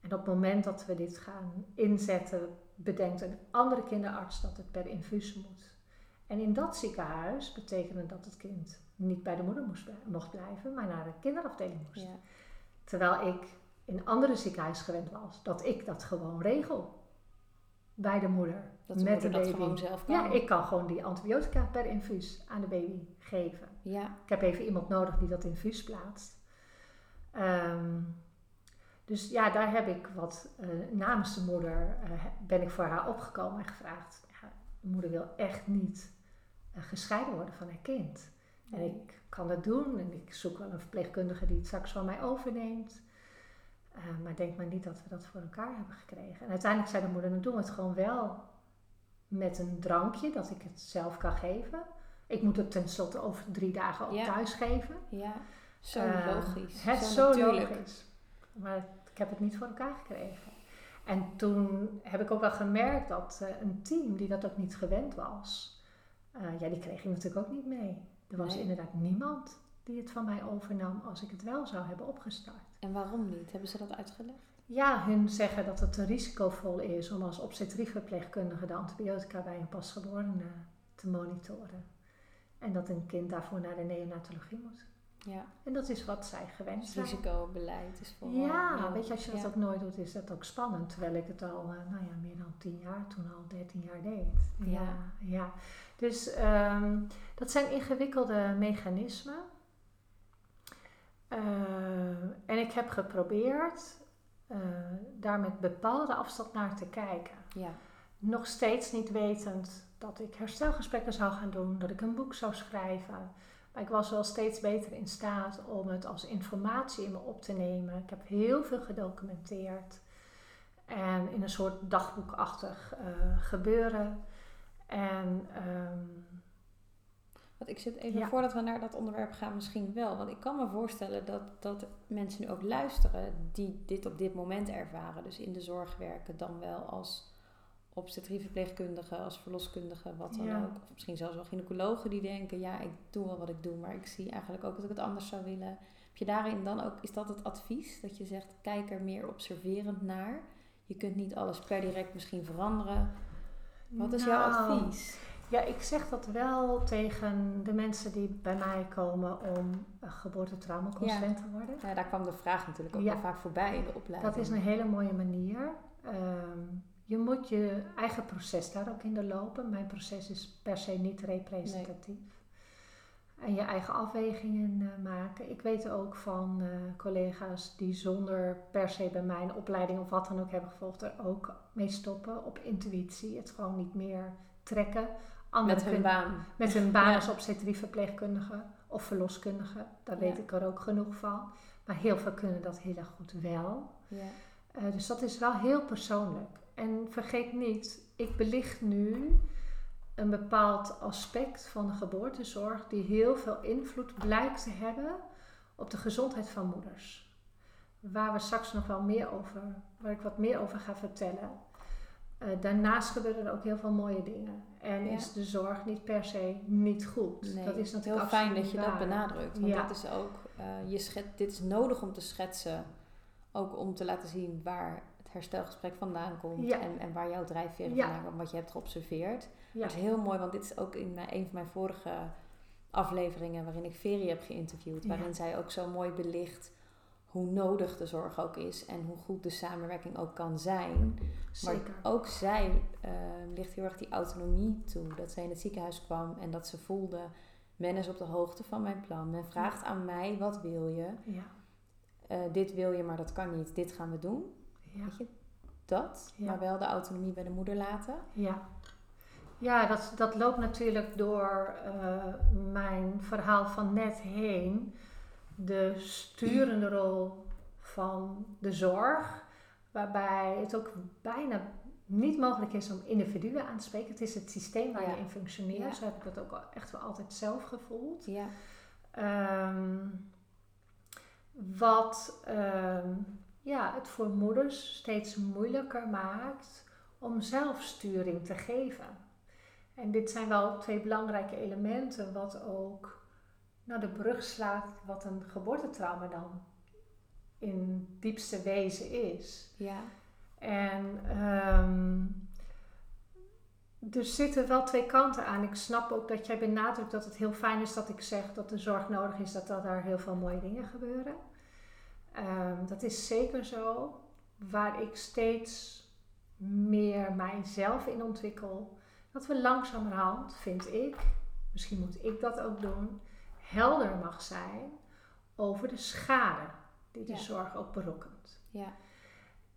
En op het moment dat we dit gaan inzetten, bedenkt een andere kinderarts dat het per infuus moet. En in dat ziekenhuis betekende dat het kind niet bij de moeder moest, mocht blijven, maar naar de kinderafdeling moest. Ja. Terwijl ik in andere ziekenhuis gewend was dat ik dat gewoon regel. Bij de moeder. Dat de met moeder de dat gewoon zelf kan. Ja, ik kan gewoon die antibiotica per infuus aan de baby geven. Ja, Ik heb even iemand nodig die dat infuus plaatst. Ehm, dus ja, daar heb ik wat eh, namens de moeder eh, ben ik voor haar opgekomen en gevraagd. Ja, de moeder wil echt niet gescheiden worden van haar kind. En Nee. ik kan dat doen en ik zoek wel een verpleegkundige die het straks van mij overneemt. Eh, maar denk maar niet dat we dat voor elkaar hebben gekregen. En uiteindelijk zei de moeder, dan doen we het gewoon wel met een drankje, dat ik het zelf kan geven. Ik moet het tenslotte over drie dagen ook Ja. thuis geven. ja. Zo Eh, logisch. Het zo is zo natuurlijk. logisch. Maar ik heb het niet voor elkaar gekregen. En toen heb ik ook wel gemerkt dat eh, een team die dat ook niet gewend was, eh, ja, die kreeg ik natuurlijk ook niet mee. Er was Nee. inderdaad niemand die het van mij overnam als ik het wel zou hebben opgestart. En waarom niet? Hebben ze dat uitgelegd? Ja, hun zeggen dat het te risicovol is om als obstetriekverpleegkundige de antibiotica bij een pasgeborene te monitoren. En dat een kind daarvoor naar de neonatologie moet. Ja, En dat is wat zij gewend dus zijn. risicobeleid is voor Ja, weet je, als je dat ja. ook nooit doet, is dat ook spannend. Terwijl ik het al, eh, nou ja, meer dan tien jaar, toen al dertien jaar deed. Ja, Ja. ja. Dus ehm, dat zijn ingewikkelde mechanismen. Eh, en ik heb geprobeerd eh, daar met bepaalde afstand naar te kijken. Ja, Nog steeds niet wetend dat ik herstelgesprekken zou gaan doen, dat ik een boek zou schrijven. Maar ik was wel steeds beter in staat om het als informatie in me op te nemen. Ik heb heel veel gedocumenteerd. En in een soort dagboekachtig eh, gebeuren. En ehm, want ik zit even Ja. voordat we naar dat onderwerp gaan, misschien wel. Want ik kan me voorstellen dat, dat mensen nu ook luisteren die dit op dit moment ervaren. Dus in de zorg werken, dan wel als obstetrieverpleegkundige, als verloskundige, wat dan Ja. ook. Of misschien zelfs wel gynaecologen die denken, ja, ik doe wel wat ik doe, maar ik zie eigenlijk ook dat ik het anders zou willen. Heb je daarin dan ook, is dat het advies? Dat je zegt, kijk er meer observerend naar. Je kunt niet alles per direct misschien veranderen. Wat is jouw nou, advies? Ja, ik zeg dat wel tegen de mensen die bij mij komen om uh, geboortetraumaconsulent te worden. Ja, daar kwam de vraag natuurlijk ook Ja. wel vaak voorbij in de opleiding. Dat is een hele mooie manier. Ehm, je moet je eigen proces daar ook in doorlopen. Mijn proces is per se niet representatief. En je eigen afwegingen eh, maken. Ik weet ook van eh, collega's die zonder per se bij mij een opleiding of wat dan ook hebben gevolgd, er ook mee stoppen op intuïtie. Het gewoon niet meer trekken. Anderen met hun baan. Met hun baan als obstetrieverpleegkundige of verloskundige. Daar weet ik er ook genoeg van. Maar heel veel kunnen dat heel erg goed wel. Ja. Uh, dus dat is wel heel persoonlijk. En vergeet niet, ik belicht nu een bepaald aspect van de geboortezorg die heel veel invloed blijkt te hebben op de gezondheid van moeders. Waar we straks nog wel meer over, waar ik wat meer over ga vertellen. Uh, daarnaast gebeuren er ook heel veel mooie dingen. En is de zorg niet per se niet goed. Nee, dat is natuurlijk heel fijn dat je dat benadrukt. Want dat is ook, uh, je schet, dit is nodig om te schetsen. Ook om te laten zien waar het herstelgesprek vandaan komt. En, en waar jouw drijfveren vandaan komt. Wat je hebt geobserveerd. Dat is heel mooi, want dit is ook in een van mijn vorige afleveringen waarin ik Veri heb geïnterviewd. Waarin zij ook zo mooi belicht hoe nodig de zorg ook is en hoe goed de samenwerking ook kan zijn. Zeker. Maar ook zij uh, ligt heel erg die autonomie toe. Dat zij in het ziekenhuis kwam en dat ze voelde, men is op de hoogte van mijn plan. Men vraagt aan mij, wat wil je? Ja. Uh, dit wil je, maar dat kan niet. Dit gaan we doen. Ja. Weet je, dat. Maar wel de autonomie bij de moeder laten. Ja. Ja, dat, dat loopt natuurlijk door uh, mijn verhaal van net heen de sturende rol van de zorg, waarbij het ook bijna niet mogelijk is om individuen aan te spreken. Het is het systeem waar je in functioneert. Zo heb ik dat ook echt wel altijd zelf gevoeld. Ja. Ehm, wat ehm, ja, het voor moeders steeds moeilijker maakt om zelfsturing te geven. En dit zijn wel twee belangrijke elementen, wat ook nou, de brug slaat wat een geboortetrauma dan in diepste wezen is. Ja. En um, er zitten wel twee kanten aan. Ik snap ook dat jij benadrukt dat het heel fijn is dat ik zeg dat de zorg nodig is, dat, dat daar heel veel mooie dingen gebeuren. Um, dat is zeker zo. Waar ik steeds meer mijzelf in ontwikkel, dat we langzamerhand, vind ik, misschien moet ik dat ook doen, helder mag zijn over de schade die de zorg ook berokkent. Ja.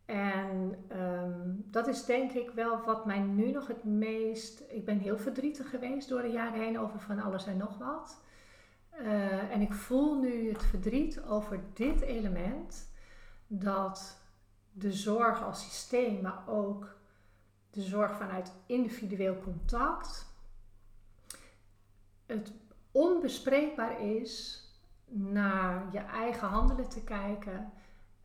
En um, dat is denk ik wel wat mij nu nog het meest. Ik ben heel verdrietig geweest door de jaren heen over van alles en nog wat. Uh, en ik voel nu het verdriet over dit element dat de zorg als systeem, maar ook de zorg vanuit individueel contact, het onbespreekbaar is naar je eigen handelen te kijken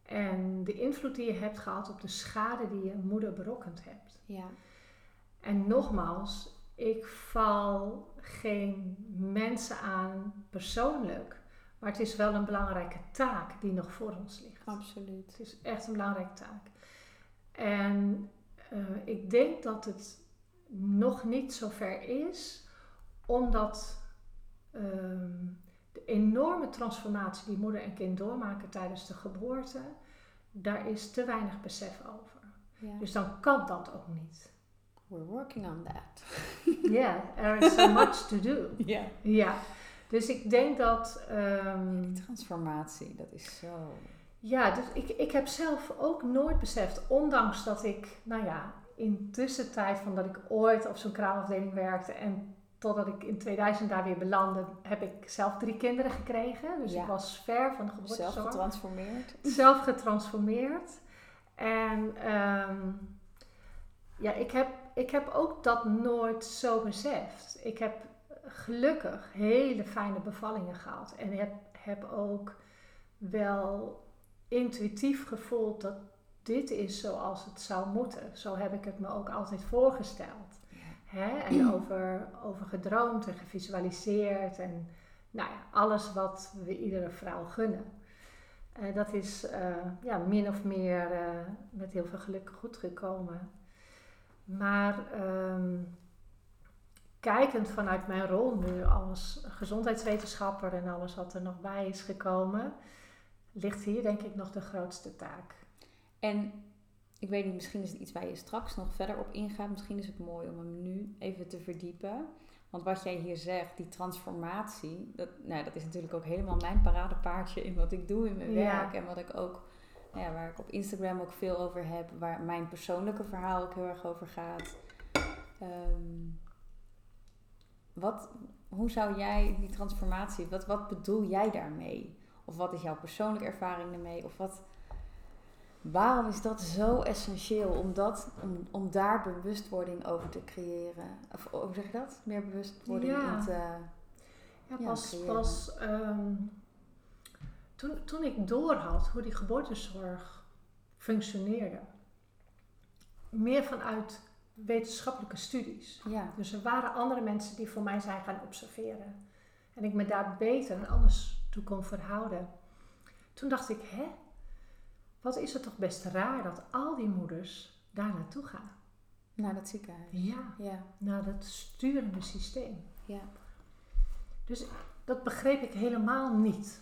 en de invloed die je hebt gehad op de schade die je moeder berokkend hebt. Ja. En nogmaals, ik val geen mensen aan persoonlijk, maar het is wel een belangrijke taak die nog voor ons ligt. Absoluut. Het is echt een belangrijke taak. En uh, ik denk dat het nog niet zo ver is, omdat Ehm, de enorme transformatie die moeder en kind doormaken tijdens de geboorte, daar is te weinig besef over. Dus dan kan dat ook niet. We're working on that. Ja, yeah, there is so much to do. Ja. Ja. Dus ik denk dat. Um, die transformatie, dat is zo. Ja, dus ik, ik heb zelf ook nooit beseft, ondanks dat ik, nou ja, in tussentijd van dat ik ooit op zo'n kraamafdeling werkte en totdat ik in 2000 daar weer belandde, heb ik zelf drie kinderen gekregen. Dus ik was ver van de geboortezorg. Zelf getransformeerd. Zelf getransformeerd. En ehm, ja, ik heb, ik heb ook dat nooit zo beseft. Ik heb gelukkig hele fijne bevallingen gehad. En heb, heb ook wel intuïtief gevoeld dat dit is zoals het zou moeten. Zo heb ik het me ook altijd voorgesteld. Hè? En over, over gedroomd en gevisualiseerd. En nou ja, alles wat we iedere vrouw gunnen. Uh, dat is uh, ja, min of meer uh, met heel veel geluk goed gekomen. Maar um, kijkend vanuit mijn rol nu als gezondheidswetenschapper en alles wat er nog bij is gekomen, ligt hier denk ik nog de grootste taak. En ik weet niet, misschien is het iets waar je straks nog verder op ingaat. Misschien is het mooi om hem nu even te verdiepen. Want wat jij hier zegt, die transformatie, dat, nou, dat is natuurlijk ook helemaal mijn paradepaardje in wat ik doe in mijn werk. En wat ik ook, nou ja, waar ik op Instagram ook veel over heb, waar mijn persoonlijke verhaal ook heel erg over gaat. Ehm, wat, hoe zou jij die transformatie, wat, wat bedoel jij daarmee? Of wat is jouw persoonlijke ervaring ermee? Of wat, waarom is dat zo essentieel om, dat, om, om daar bewustwording over te creëren? Of hoe zeg je dat? Meer bewustwording Ja. in te... Ja, Ja, pas, pas ehm, toen, toen ik doorhad hoe die geboortezorg functioneerde, meer vanuit wetenschappelijke studies. Ja, Dus er waren andere mensen die voor mij zijn gaan observeren. En ik me daar beter en anders toe kon verhouden. Toen dacht ik, hè, wat is het toch best raar dat al die moeders daar naartoe gaan. naar dat ziekenhuis. Ja, Ja, naar dat sturende systeem. ja. Dus dat begreep ik helemaal niet.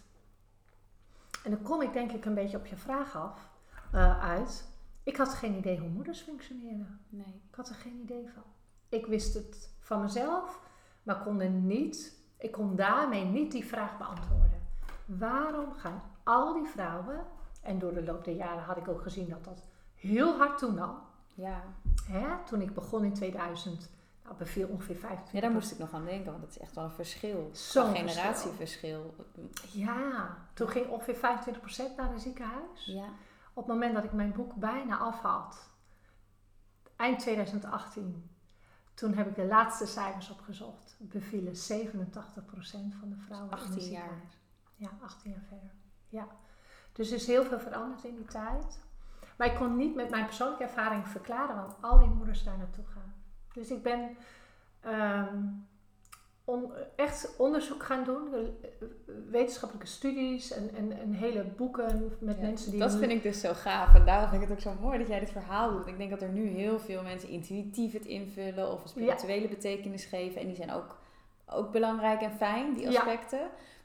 En dan kom ik denk ik een beetje op je vraag af, eh, uit. Ik had geen idee hoe moeders functioneren. Nee. Ik had er geen idee van. Ik wist het van mezelf, maar kon er niet, ik kon daarmee niet die vraag beantwoorden. Waarom gaan al die vrouwen, en door de loop der jaren had ik ook gezien dat dat heel hard toenam. Ja. Hè? Toen ik begon in 2000, nou, beviel ongeveer 25 ja, daar moest ik nog aan denken, want dat is echt wel een verschil. Zo'n Een generatieverschil. Ja, toen ging ongeveer 25% naar een ziekenhuis. Ja. Op het moment dat ik mijn boek bijna af had, eind 2018, toen heb ik de laatste cijfers opgezocht, bevielen 87% van de vrouwen in 18 het jaar. Ja, 18 jaar verder. Ja. Dus er is heel veel veranderd in die tijd. Maar ik kon niet met mijn persoonlijke ervaring verklaren waarom al die moeders daar naartoe gaan. Dus ik ben ehm, on- echt onderzoek gaan doen, eh, wetenschappelijke studies en, en, en hele boeken met Ja, mensen die. Dat vind ik dus zo gaaf. En daarom vind ik het ook zo mooi dat jij dit verhaal doet. Ik denk dat er nu heel veel mensen intuïtief het invullen of een spirituele betekenis geven. En die zijn ook, ook belangrijk en fijn, die Ja.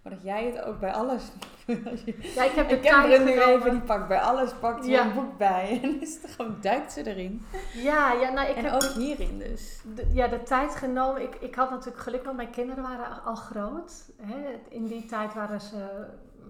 Maar dat jij het ook bij alles. Ja, ik heb de ik ken tijd Brun nu even, die pakt bij alles pakt Ja. een boek bij. En is het gewoon, duikt ze erin. Ja, ja, nou, ik en heb ook hierin dus. de, ja, de tijd genomen. Ik, ik had natuurlijk geluk, want mijn kinderen waren al groot. Hè. In die tijd waren ze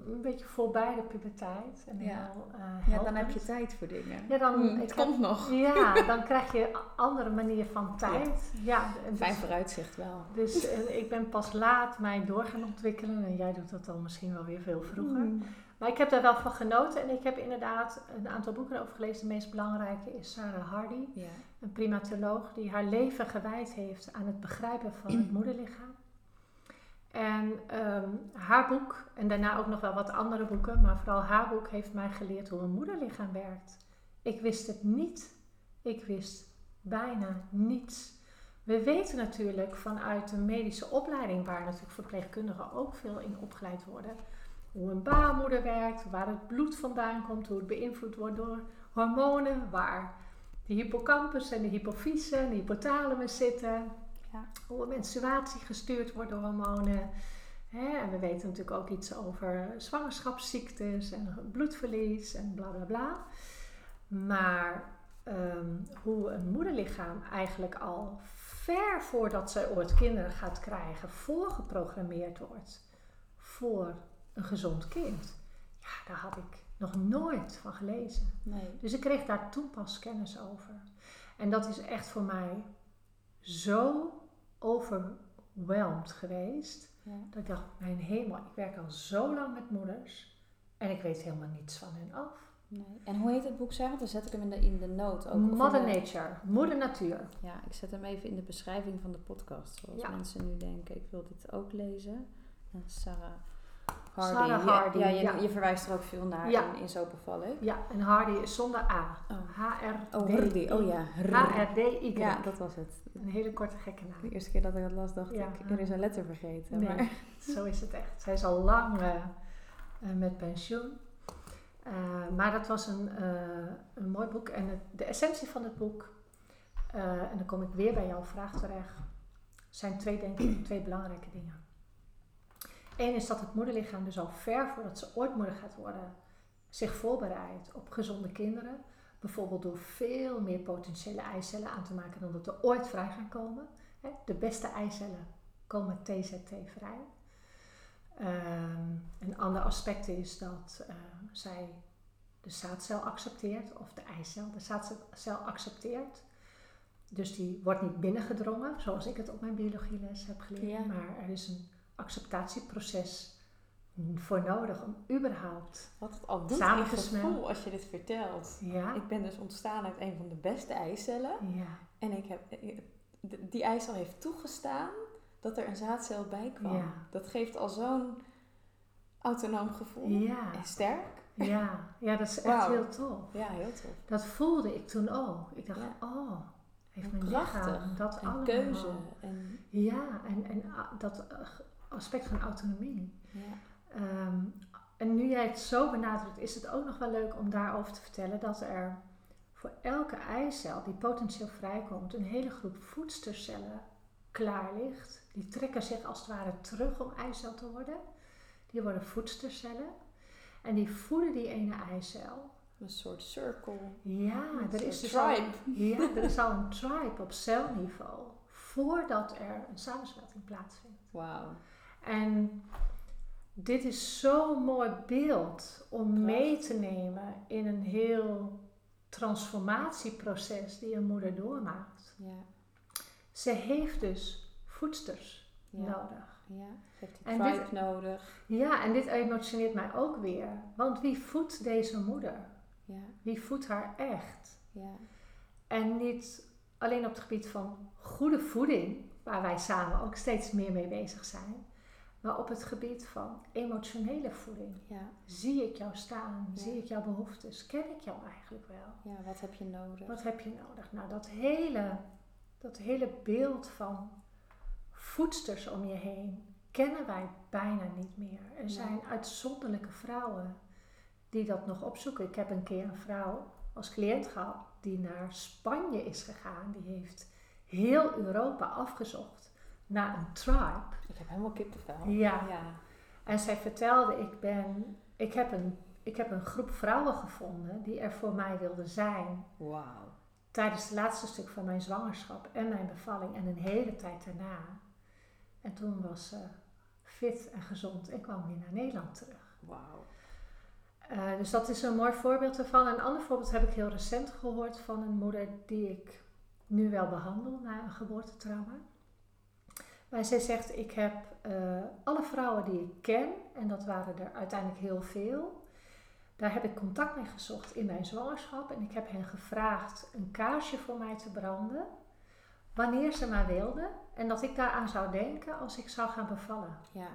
een beetje voorbij de puberteit. En Ja. heel, eh, Ja, dan heb je tijd voor dingen. Ja, dan, Hm, ik het heb- komt nog. Ja, dan krijg je een andere manier van tijd. Ja, en Fijn dus, vooruitzicht wel. dus eh, ik ben pas laat mij door gaan ontwikkelen. En jij doet dat dan misschien wel weer veel vroeger. Hm. Maar ik heb daar wel van genoten. En ik heb inderdaad een aantal boeken over gelezen. De meest belangrijke is Sarah Hardy. Ja. Een primatoloog die haar leven gewijd heeft aan het begrijpen van het moederlichaam. En ehm, haar boek, en daarna ook nog wel wat andere boeken, maar vooral haar boek heeft mij geleerd hoe een moederlichaam werkt. Ik wist het niet. Ik wist bijna niets. We weten natuurlijk vanuit de medische opleiding, waar natuurlijk verpleegkundigen ook veel in opgeleid worden, hoe een baarmoeder werkt, waar het bloed vandaan komt, hoe het beïnvloed wordt door hormonen, waar de hippocampus en de hypofyse en de hypothalamus zitten. Ja. Hoe menstruatie gestuurd wordt door hormonen. Hè, en we weten natuurlijk ook iets over zwangerschapsziektes en bloedverlies en bla bla bla. Maar ehm, hoe een moederlichaam eigenlijk al ver voordat zij ooit kinderen gaat krijgen, voorgeprogrammeerd wordt voor een gezond kind. Ja, daar had ik nog nooit van gelezen. Nee. Dus ik kreeg daar toen pas kennis over. En dat is echt voor mij zo overwhelmed geweest. Ja. Dat ik dacht, mijn hemel, ik werk al zo lang met moeders. En ik weet helemaal niets van hen af. Nee. En hoe heet het boek, Sarah? Dan zet ik hem in de, in de note ook. Mother de- Nature, moeder natuur. Ja, ik zet hem even in de beschrijving van de podcast. Zoals Ja. mensen nu denken, ik wil dit ook lezen. En Sarah Hardy. Sarah Ja, Hardy, Ja, je, ja. je verwijst er ook veel naar Ja. in, in Zo beval ik. Ja, en Hardy is zonder A. Oh. H-R-D. Oh, Hardy. Oh ja. H-R-D-Y. Ja, dat was het. Een hele korte gekke De naam. eerste keer dat ik dat las, dacht ik, er is een letter vergeten. Nee, Maar, zo is het echt. Zij is al lang eh, eh, met pensioen. Eh, maar dat was een, een mooi boek. En het- de essentie van het boek, en dan kom ik weer bij jouw vraag terecht, zijn twee, denk ik, twee belangrijke dingen. Eén is dat het moederlichaam dus al ver voordat ze ooit moeder gaat worden, zich voorbereidt op gezonde kinderen. Bijvoorbeeld door veel meer potentiële eicellen aan te maken dan dat er ooit vrij gaan komen. De beste eicellen komen TZT vrij. Ehm, een ander aspect is dat eh, zij de zaadcel accepteert, of de eicel de zaadcel accepteert. dus die wordt niet binnengedrongen, zoals ik het op mijn biologieles heb geleerd. Ja. Maar er is een acceptatieproces voor nodig om überhaupt. Wat het al doet in gevoel als je dit vertelt. Ja, Ik ben dus ontstaan uit een van de beste eicellen. ja, En ik heb, die eicel heeft toegestaan dat er een zaadcel bij kwam. Ja. Dat geeft al zo'n autonoom gevoel. ja, En sterk. ja, ja, dat is echt heel tof. Ja, heel tof. Dat voelde ik toen ook. Ik dacht, Ja. oh, heeft mijn lichaam dat En allemaal. keuze. En, Ja, en, en a- dat eh, aspect van autonomie. ja. Ehm, en nu jij het zo benadrukt, is het ook nog wel leuk om daarover te vertellen dat er voor elke eicel die potentieel vrijkomt, een hele groep voedstercellen klaar ligt. Die trekken zich als het ware terug om eicel te worden. Die worden voedstercellen. En die voeden die ene eicel. Een soort circle. Ja, Een er is dus al, tribe. ja, er is al een tribe op celniveau voordat er een samensmelting plaatsvindt. Wauw. En dit is zo'n mooi beeld om mee te nemen in een heel transformatieproces die een moeder doormaakt. Ja. Ze heeft dus voedsters Ja. nodig. Ja. Ze heeft En dit- tribe nodig. Ja, en dit emotioneert mij ook weer. Want wie voedt deze moeder? Ja. Wie voedt haar echt? Ja. En niet alleen op het gebied van goede voeding, waar wij samen ook steeds meer mee bezig zijn, maar op het gebied van emotionele voeding. Ja. Zie ik jou staan? Ja. Zie ik jouw behoeftes? Ken ik jou eigenlijk wel? Ja. Wat heb je nodig? Wat heb je nodig? Nou, dat hele, dat hele beeld van voedsters om je heen kennen wij bijna niet meer. Er Nee. zijn uitzonderlijke vrouwen die dat nog opzoeken. Ik heb een keer een vrouw als cliënt gehad die naar Spanje is gegaan. Die heeft heel Europa afgezocht naar een tribe. Ik heb helemaal kippenvel. Ja. Ja. En zij vertelde, ik, ben, ik, heb een, ik heb een groep vrouwen gevonden die er voor mij wilden zijn Wauw. tijdens het laatste stuk van mijn zwangerschap en mijn bevalling en een hele tijd daarna. En toen was ze fit en gezond en kwam weer naar Nederland terug. Wauw. Eh, dus dat is een mooi voorbeeld ervan. Een ander voorbeeld heb ik heel recent gehoord van een moeder die ik nu wel behandel na een geboortetrauma. Maar zij zegt, ik heb eh, alle vrouwen die ik ken, en dat waren er uiteindelijk heel veel, daar heb ik contact mee gezocht in mijn zwangerschap. En ik heb hen gevraagd een kaarsje voor mij te branden, wanneer ze maar wilden. En dat ik daaraan zou denken als ik zou gaan bevallen. Ja.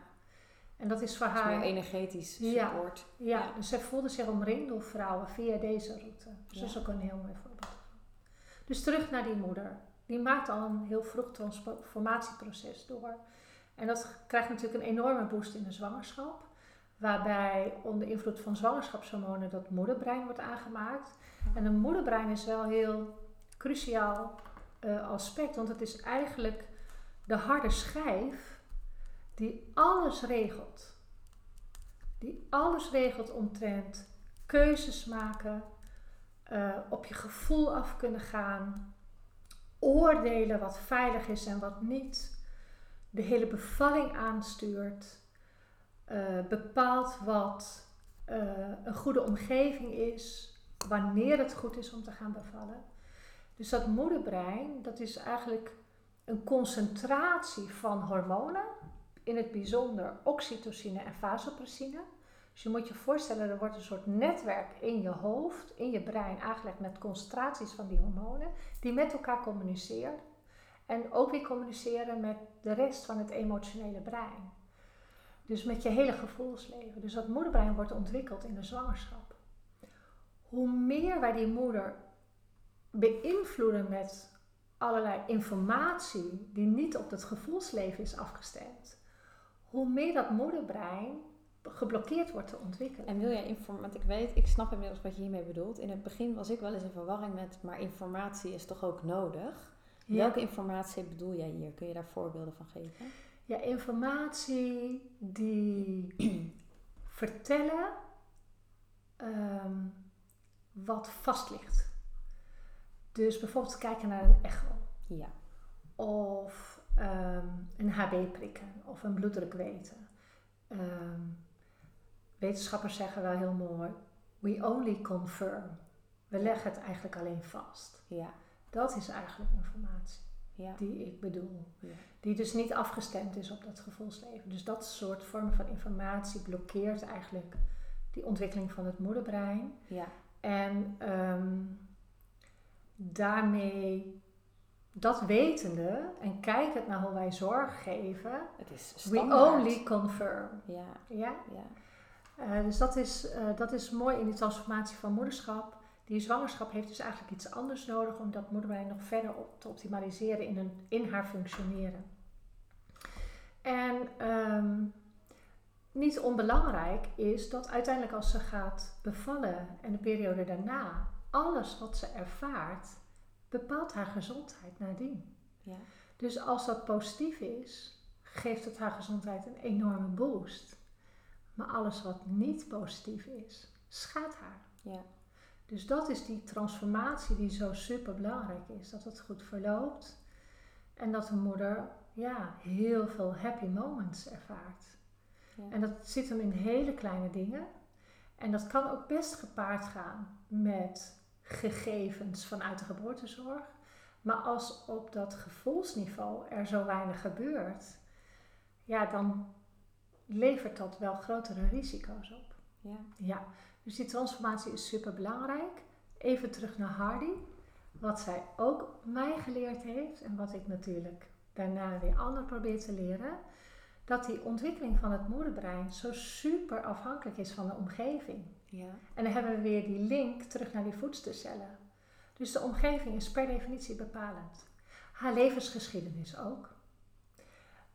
En dat is voor Dat is haar... energetisch Ja. support. Ja, Ja. dus zij voelde zich omringd door vrouwen via deze route. Dus dat is Ja. ook een heel mooi voorbeeld. Dus terug naar die moeder. Die maakt al een heel vroeg transformatieproces door. En dat krijgt natuurlijk een enorme boost in de zwangerschap. Waarbij onder invloed van zwangerschapshormonen dat moederbrein wordt aangemaakt. En een moederbrein is wel heel cruciaal eh, aspect. Want het is eigenlijk de harde schijf die alles regelt die alles regelt omtrent keuzes maken, eh, op je gevoel af kunnen gaan, oordelen wat veilig is en wat niet, de hele bevalling aanstuurt, eh, bepaalt wat eh, een goede omgeving is, wanneer het goed is om te gaan bevallen. Dus dat moederbrein, dat is eigenlijk een concentratie van hormonen, in het bijzonder oxytocine en vasopressine. Dus je moet je voorstellen, er wordt een soort netwerk in je hoofd, in je brein aangelegd met concentraties van die hormonen, die met elkaar communiceren. En ook weer communiceren met de rest van het emotionele brein. Dus met je hele gevoelsleven. Dus dat moederbrein wordt ontwikkeld in de zwangerschap. Hoe meer wij die moeder beïnvloeden met allerlei informatie die niet op het gevoelsleven is afgestemd, hoe meer dat moederbrein geblokkeerd wordt te ontwikkelen. En wil jij informatie, want ik weet, ik snap inmiddels wat je hiermee bedoelt. In het begin was ik wel eens in verwarring met, maar informatie is toch ook nodig? Ja. Welke informatie bedoel jij hier? Kun je daar voorbeelden van geven? Ja, informatie die vertellen ehm, wat vast ligt. Dus bijvoorbeeld kijken naar een echo. Ja. Of ehm, een HB prikken. Of een bloeddruk weten. Ehm, wetenschappers zeggen wel heel mooi. We only confirm. We leggen het eigenlijk alleen vast. Ja. Dat is eigenlijk informatie Ja. die ik bedoel. Ja. Die dus niet afgestemd is op dat gevoelsleven. Dus dat soort vormen van informatie blokkeert eigenlijk die ontwikkeling van het moederbrein. Ja. En ehm, daarmee, dat wetende en kijkend naar hoe wij zorg geven, Het is we only confirm. Ja, Ja? ja. Eh, dus dat is, eh, dat is mooi in die transformatie van moederschap. Die zwangerschap heeft dus eigenlijk iets anders nodig om dat moederbrein nog verder op te optimaliseren in, een, in haar functioneren. En ehm, niet onbelangrijk is dat uiteindelijk als ze gaat bevallen en de periode daarna, alles wat ze ervaart, bepaalt haar gezondheid nadien. Ja. Dus als dat positief is, geeft het haar gezondheid een enorme boost. Maar alles wat niet positief is, schaadt haar. Ja. Dus dat is die transformatie die zo super belangrijk is. Dat het goed verloopt en dat de moeder ja, heel veel happy moments ervaart. Ja. En dat zit hem in hele kleine dingen. En dat kan ook best gepaard gaan met gegevens vanuit de geboortezorg. Maar als op dat gevoelsniveau er zo weinig gebeurt, ja, dan levert dat wel grotere risico's op. Ja. Ja, dus die transformatie is super belangrijk. Even terug naar Hardy. Wat zij ook mij geleerd heeft en wat ik natuurlijk daarna weer anderen probeer te leren. Dat die ontwikkeling van het moederbrein zo super afhankelijk is van de omgeving. Ja. En dan hebben we weer die link terug naar die voedselcellen. Dus de omgeving is per definitie bepalend. Haar levensgeschiedenis ook.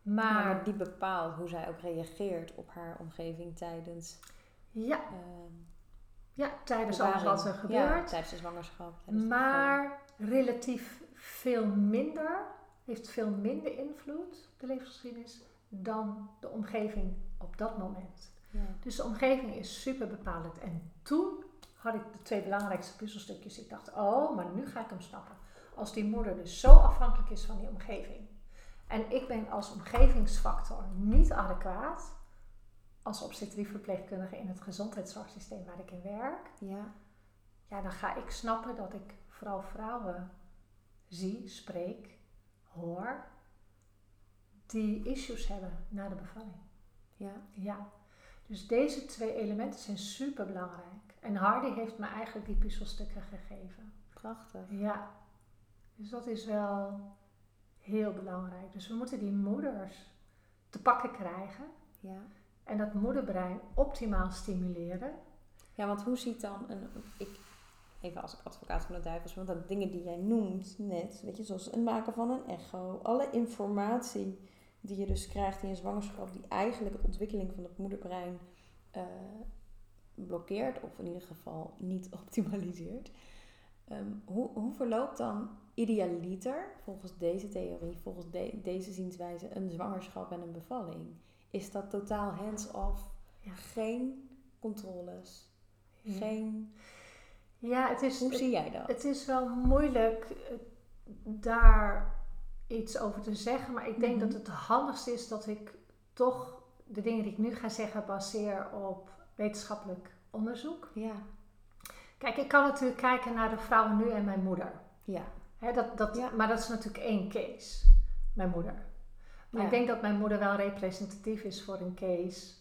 Maar, Maar die bepaalt hoe zij ook reageert op haar omgeving tijdens ja, ehm ja tijdens alles wat er Ja, gebeurt. tijdens de zwangerschap. tijdens de Maar relatief veel minder, heeft veel minder invloed, de levensgeschiedenis, dan de omgeving op dat moment. bevalling. Dus de omgeving is super bepalend. En toen had ik de twee belangrijkste puzzelstukjes. Ik dacht, oh, maar nu ga ik hem snappen. Als die moeder dus zo afhankelijk is van die omgeving. En ik ben als omgevingsfactor niet adequaat. Als obstetrieverpleegkundige in het gezondheidszorgsysteem waar ik in werk. Ja. ja. Ja, dan ga ik snappen dat ik vooral vrouwen zie, spreek, hoor. Die issues hebben na de bevalling. Ja. Ja, dus deze twee elementen zijn super belangrijk. En Hardy heeft me eigenlijk die puzzelstukken gegeven. Prachtig. Ja, dus dat is wel heel belangrijk. Dus we moeten die moeders te pakken krijgen Ja. en dat moederbrein optimaal stimuleren. Ja, want hoe ziet dan een. Ik, even als advocaat van de duivels, want dat dingen die jij noemt net, weet je, zoals het maken van een echo, alle informatie die je dus krijgt in je zwangerschap, die eigenlijk de ontwikkeling van het moederbrein eh, blokkeert, of in ieder geval niet optimaliseert. Ehm, hoe, hoe verloopt dan idealiter, volgens deze theorie, volgens de- deze zienswijze, een zwangerschap en een bevalling? Is dat totaal hands-off? Ja. Geen controles? Geen... Ja, het is, Hoe zie jij dat? het is wel moeilijk eh, daar iets over te zeggen. Maar ik denk Mhm. dat het handigste is dat ik toch de dingen die ik nu ga zeggen baseer op wetenschappelijk onderzoek. Ja. Kijk, ik kan natuurlijk kijken naar de vrouwen nu en mijn moeder. Ja. Dat, dat, Ja. Maar dat is natuurlijk één case, mijn moeder. Maar Ja. ik denk dat mijn moeder wel representatief is voor een case.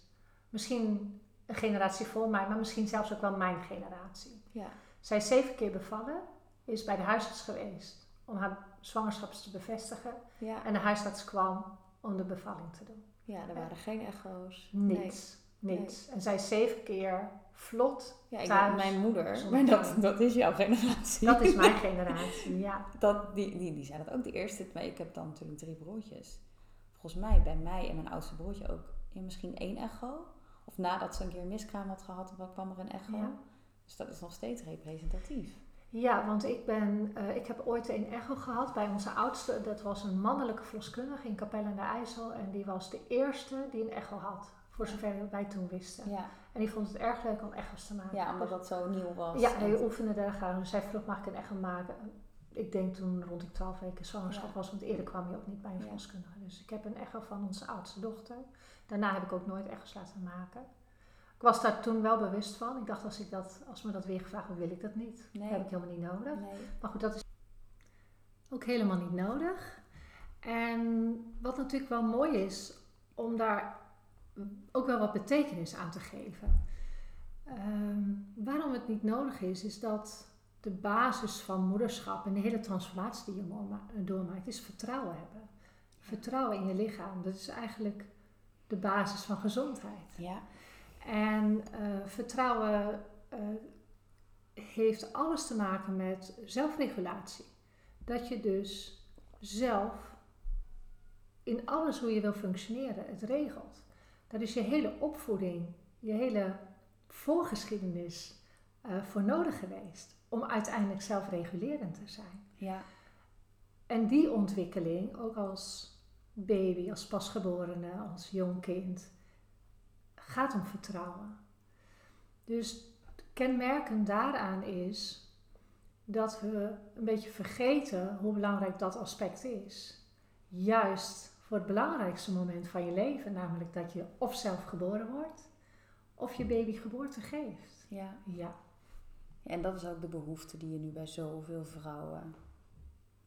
Misschien een generatie voor mij, maar misschien zelfs ook wel mijn generatie. Ja. Zij is zeven keer bevallen, is bij de huisarts geweest om haar zwangerschap te bevestigen. Ja. En de huisarts kwam om de bevalling te doen. Ja, er waren geen echo's. Niets. Niets. En zij zeven keer vlot. Ja, ik Thuis, mijn moeder, maar dat, dat is jouw generatie. Dat is mijn generatie, ja. dat, die, die, die zei dat ook de eerste. Maar ik heb dan natuurlijk drie broertjes. Volgens mij bij mij en mijn oudste broertje ook ja, misschien één echo. Of nadat ze een keer een miskraam had gehad, dan kwam er een echo. Ja. Dus dat is nog steeds representatief. Ja, want ik, ben, eh, ik heb ooit een echo gehad bij onze oudste. Dat was een mannelijke verloskundige in Capelle aan de IJssel. En die was de eerste die een echo had. Voor zover wij toen wisten. Ja, En die vond het erg leuk om echo's te maken. ja omdat dat zo nieuw was. Ja, En- hij oefende daar graag. Dus zij vroeg, mag ik een echo maken? Ik denk toen rond ik 12 weken zwangerschap Ja. was, want eerder kwam je ook niet bij een verloskundige. Dus ik heb een echo van onze oudste dochter. Daarna heb ik ook nooit echo's laten maken. Ik was daar toen wel bewust van. Ik dacht, als, ik dat, als me dat weer gevraagd wordt, wil ik dat niet. Nee. Dat heb ik helemaal niet nodig. Nee. Maar goed, dat is. Ook helemaal niet nodig. En wat natuurlijk wel mooi is, om daar ook wel wat betekenis aan te geven. Ehm, waarom het niet nodig is, is dat de basis van moederschap en de hele transformatie die je doormaakt, is vertrouwen hebben. Vertrouwen in je lichaam. Dat is eigenlijk de basis van gezondheid. Ja. En uh, vertrouwen uh, heeft alles te maken met zelfregulatie. Dat je dus zelf in alles hoe je wil functioneren het regelt. Dat is je hele opvoeding, je hele voorgeschiedenis uh, voor nodig geweest om uiteindelijk zelfregulerend te zijn. Ja. En die ontwikkeling, ook als baby, als pasgeborene, als jong kind, gaat om vertrouwen. Dus kenmerkend daaraan is dat we een beetje vergeten hoe belangrijk dat aspect is. Juist voor het belangrijkste moment van je leven, namelijk dat je of zelf geboren wordt of je baby geboorte geeft. Ja. ja. En dat is ook de behoefte die je nu bij zoveel vrouwen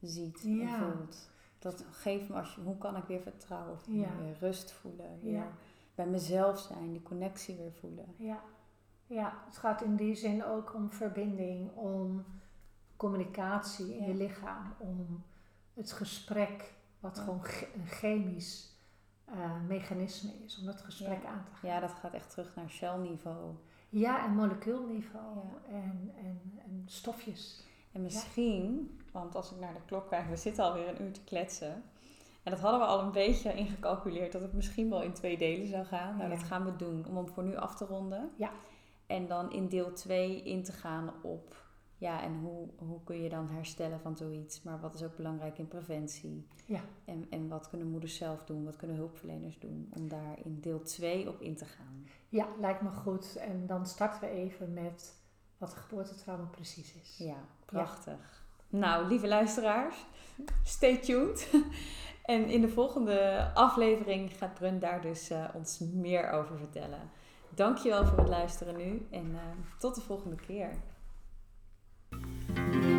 ziet Ja. en voelt. Dat geef me als je, hoe kan ik weer vertrouwen voelen, Ja. weer rust voelen, weer Ja. bij mezelf zijn, die connectie weer voelen. Ja. ja, het gaat in die zin ook om verbinding, om communicatie in je lichaam, om het gesprek, wat gewoon ge- een chemisch eh, mechanisme is, om dat gesprek Ja. aan te gaan. Ja, dat gaat echt terug naar celniveau. Ja, en molecuulniveau Ja. en, en, en stofjes. En misschien, want als ik naar de klok kijk, we zitten alweer een uur te kletsen. En dat hadden we al een beetje ingecalculeerd dat het misschien wel in twee delen zou gaan. Nou, dat gaan we doen om hem voor nu af te ronden. Ja. En dan in deel 2 in te gaan op, ja, en hoe, hoe kun je dan herstellen van zoiets. Maar wat is ook belangrijk in preventie? Ja. En, en wat kunnen moeders zelf doen? Wat kunnen hulpverleners doen? Om daar in deel 2 op in te gaan. Ja, lijkt me goed. En dan starten we even met wat geboortetrauma precies is. Ja, prachtig. Nou, lieve luisteraars, stay tuned. En in de volgende aflevering gaat Brun daar dus eh, ons meer over vertellen. Dankjewel voor het luisteren nu en eh, tot de volgende keer. Música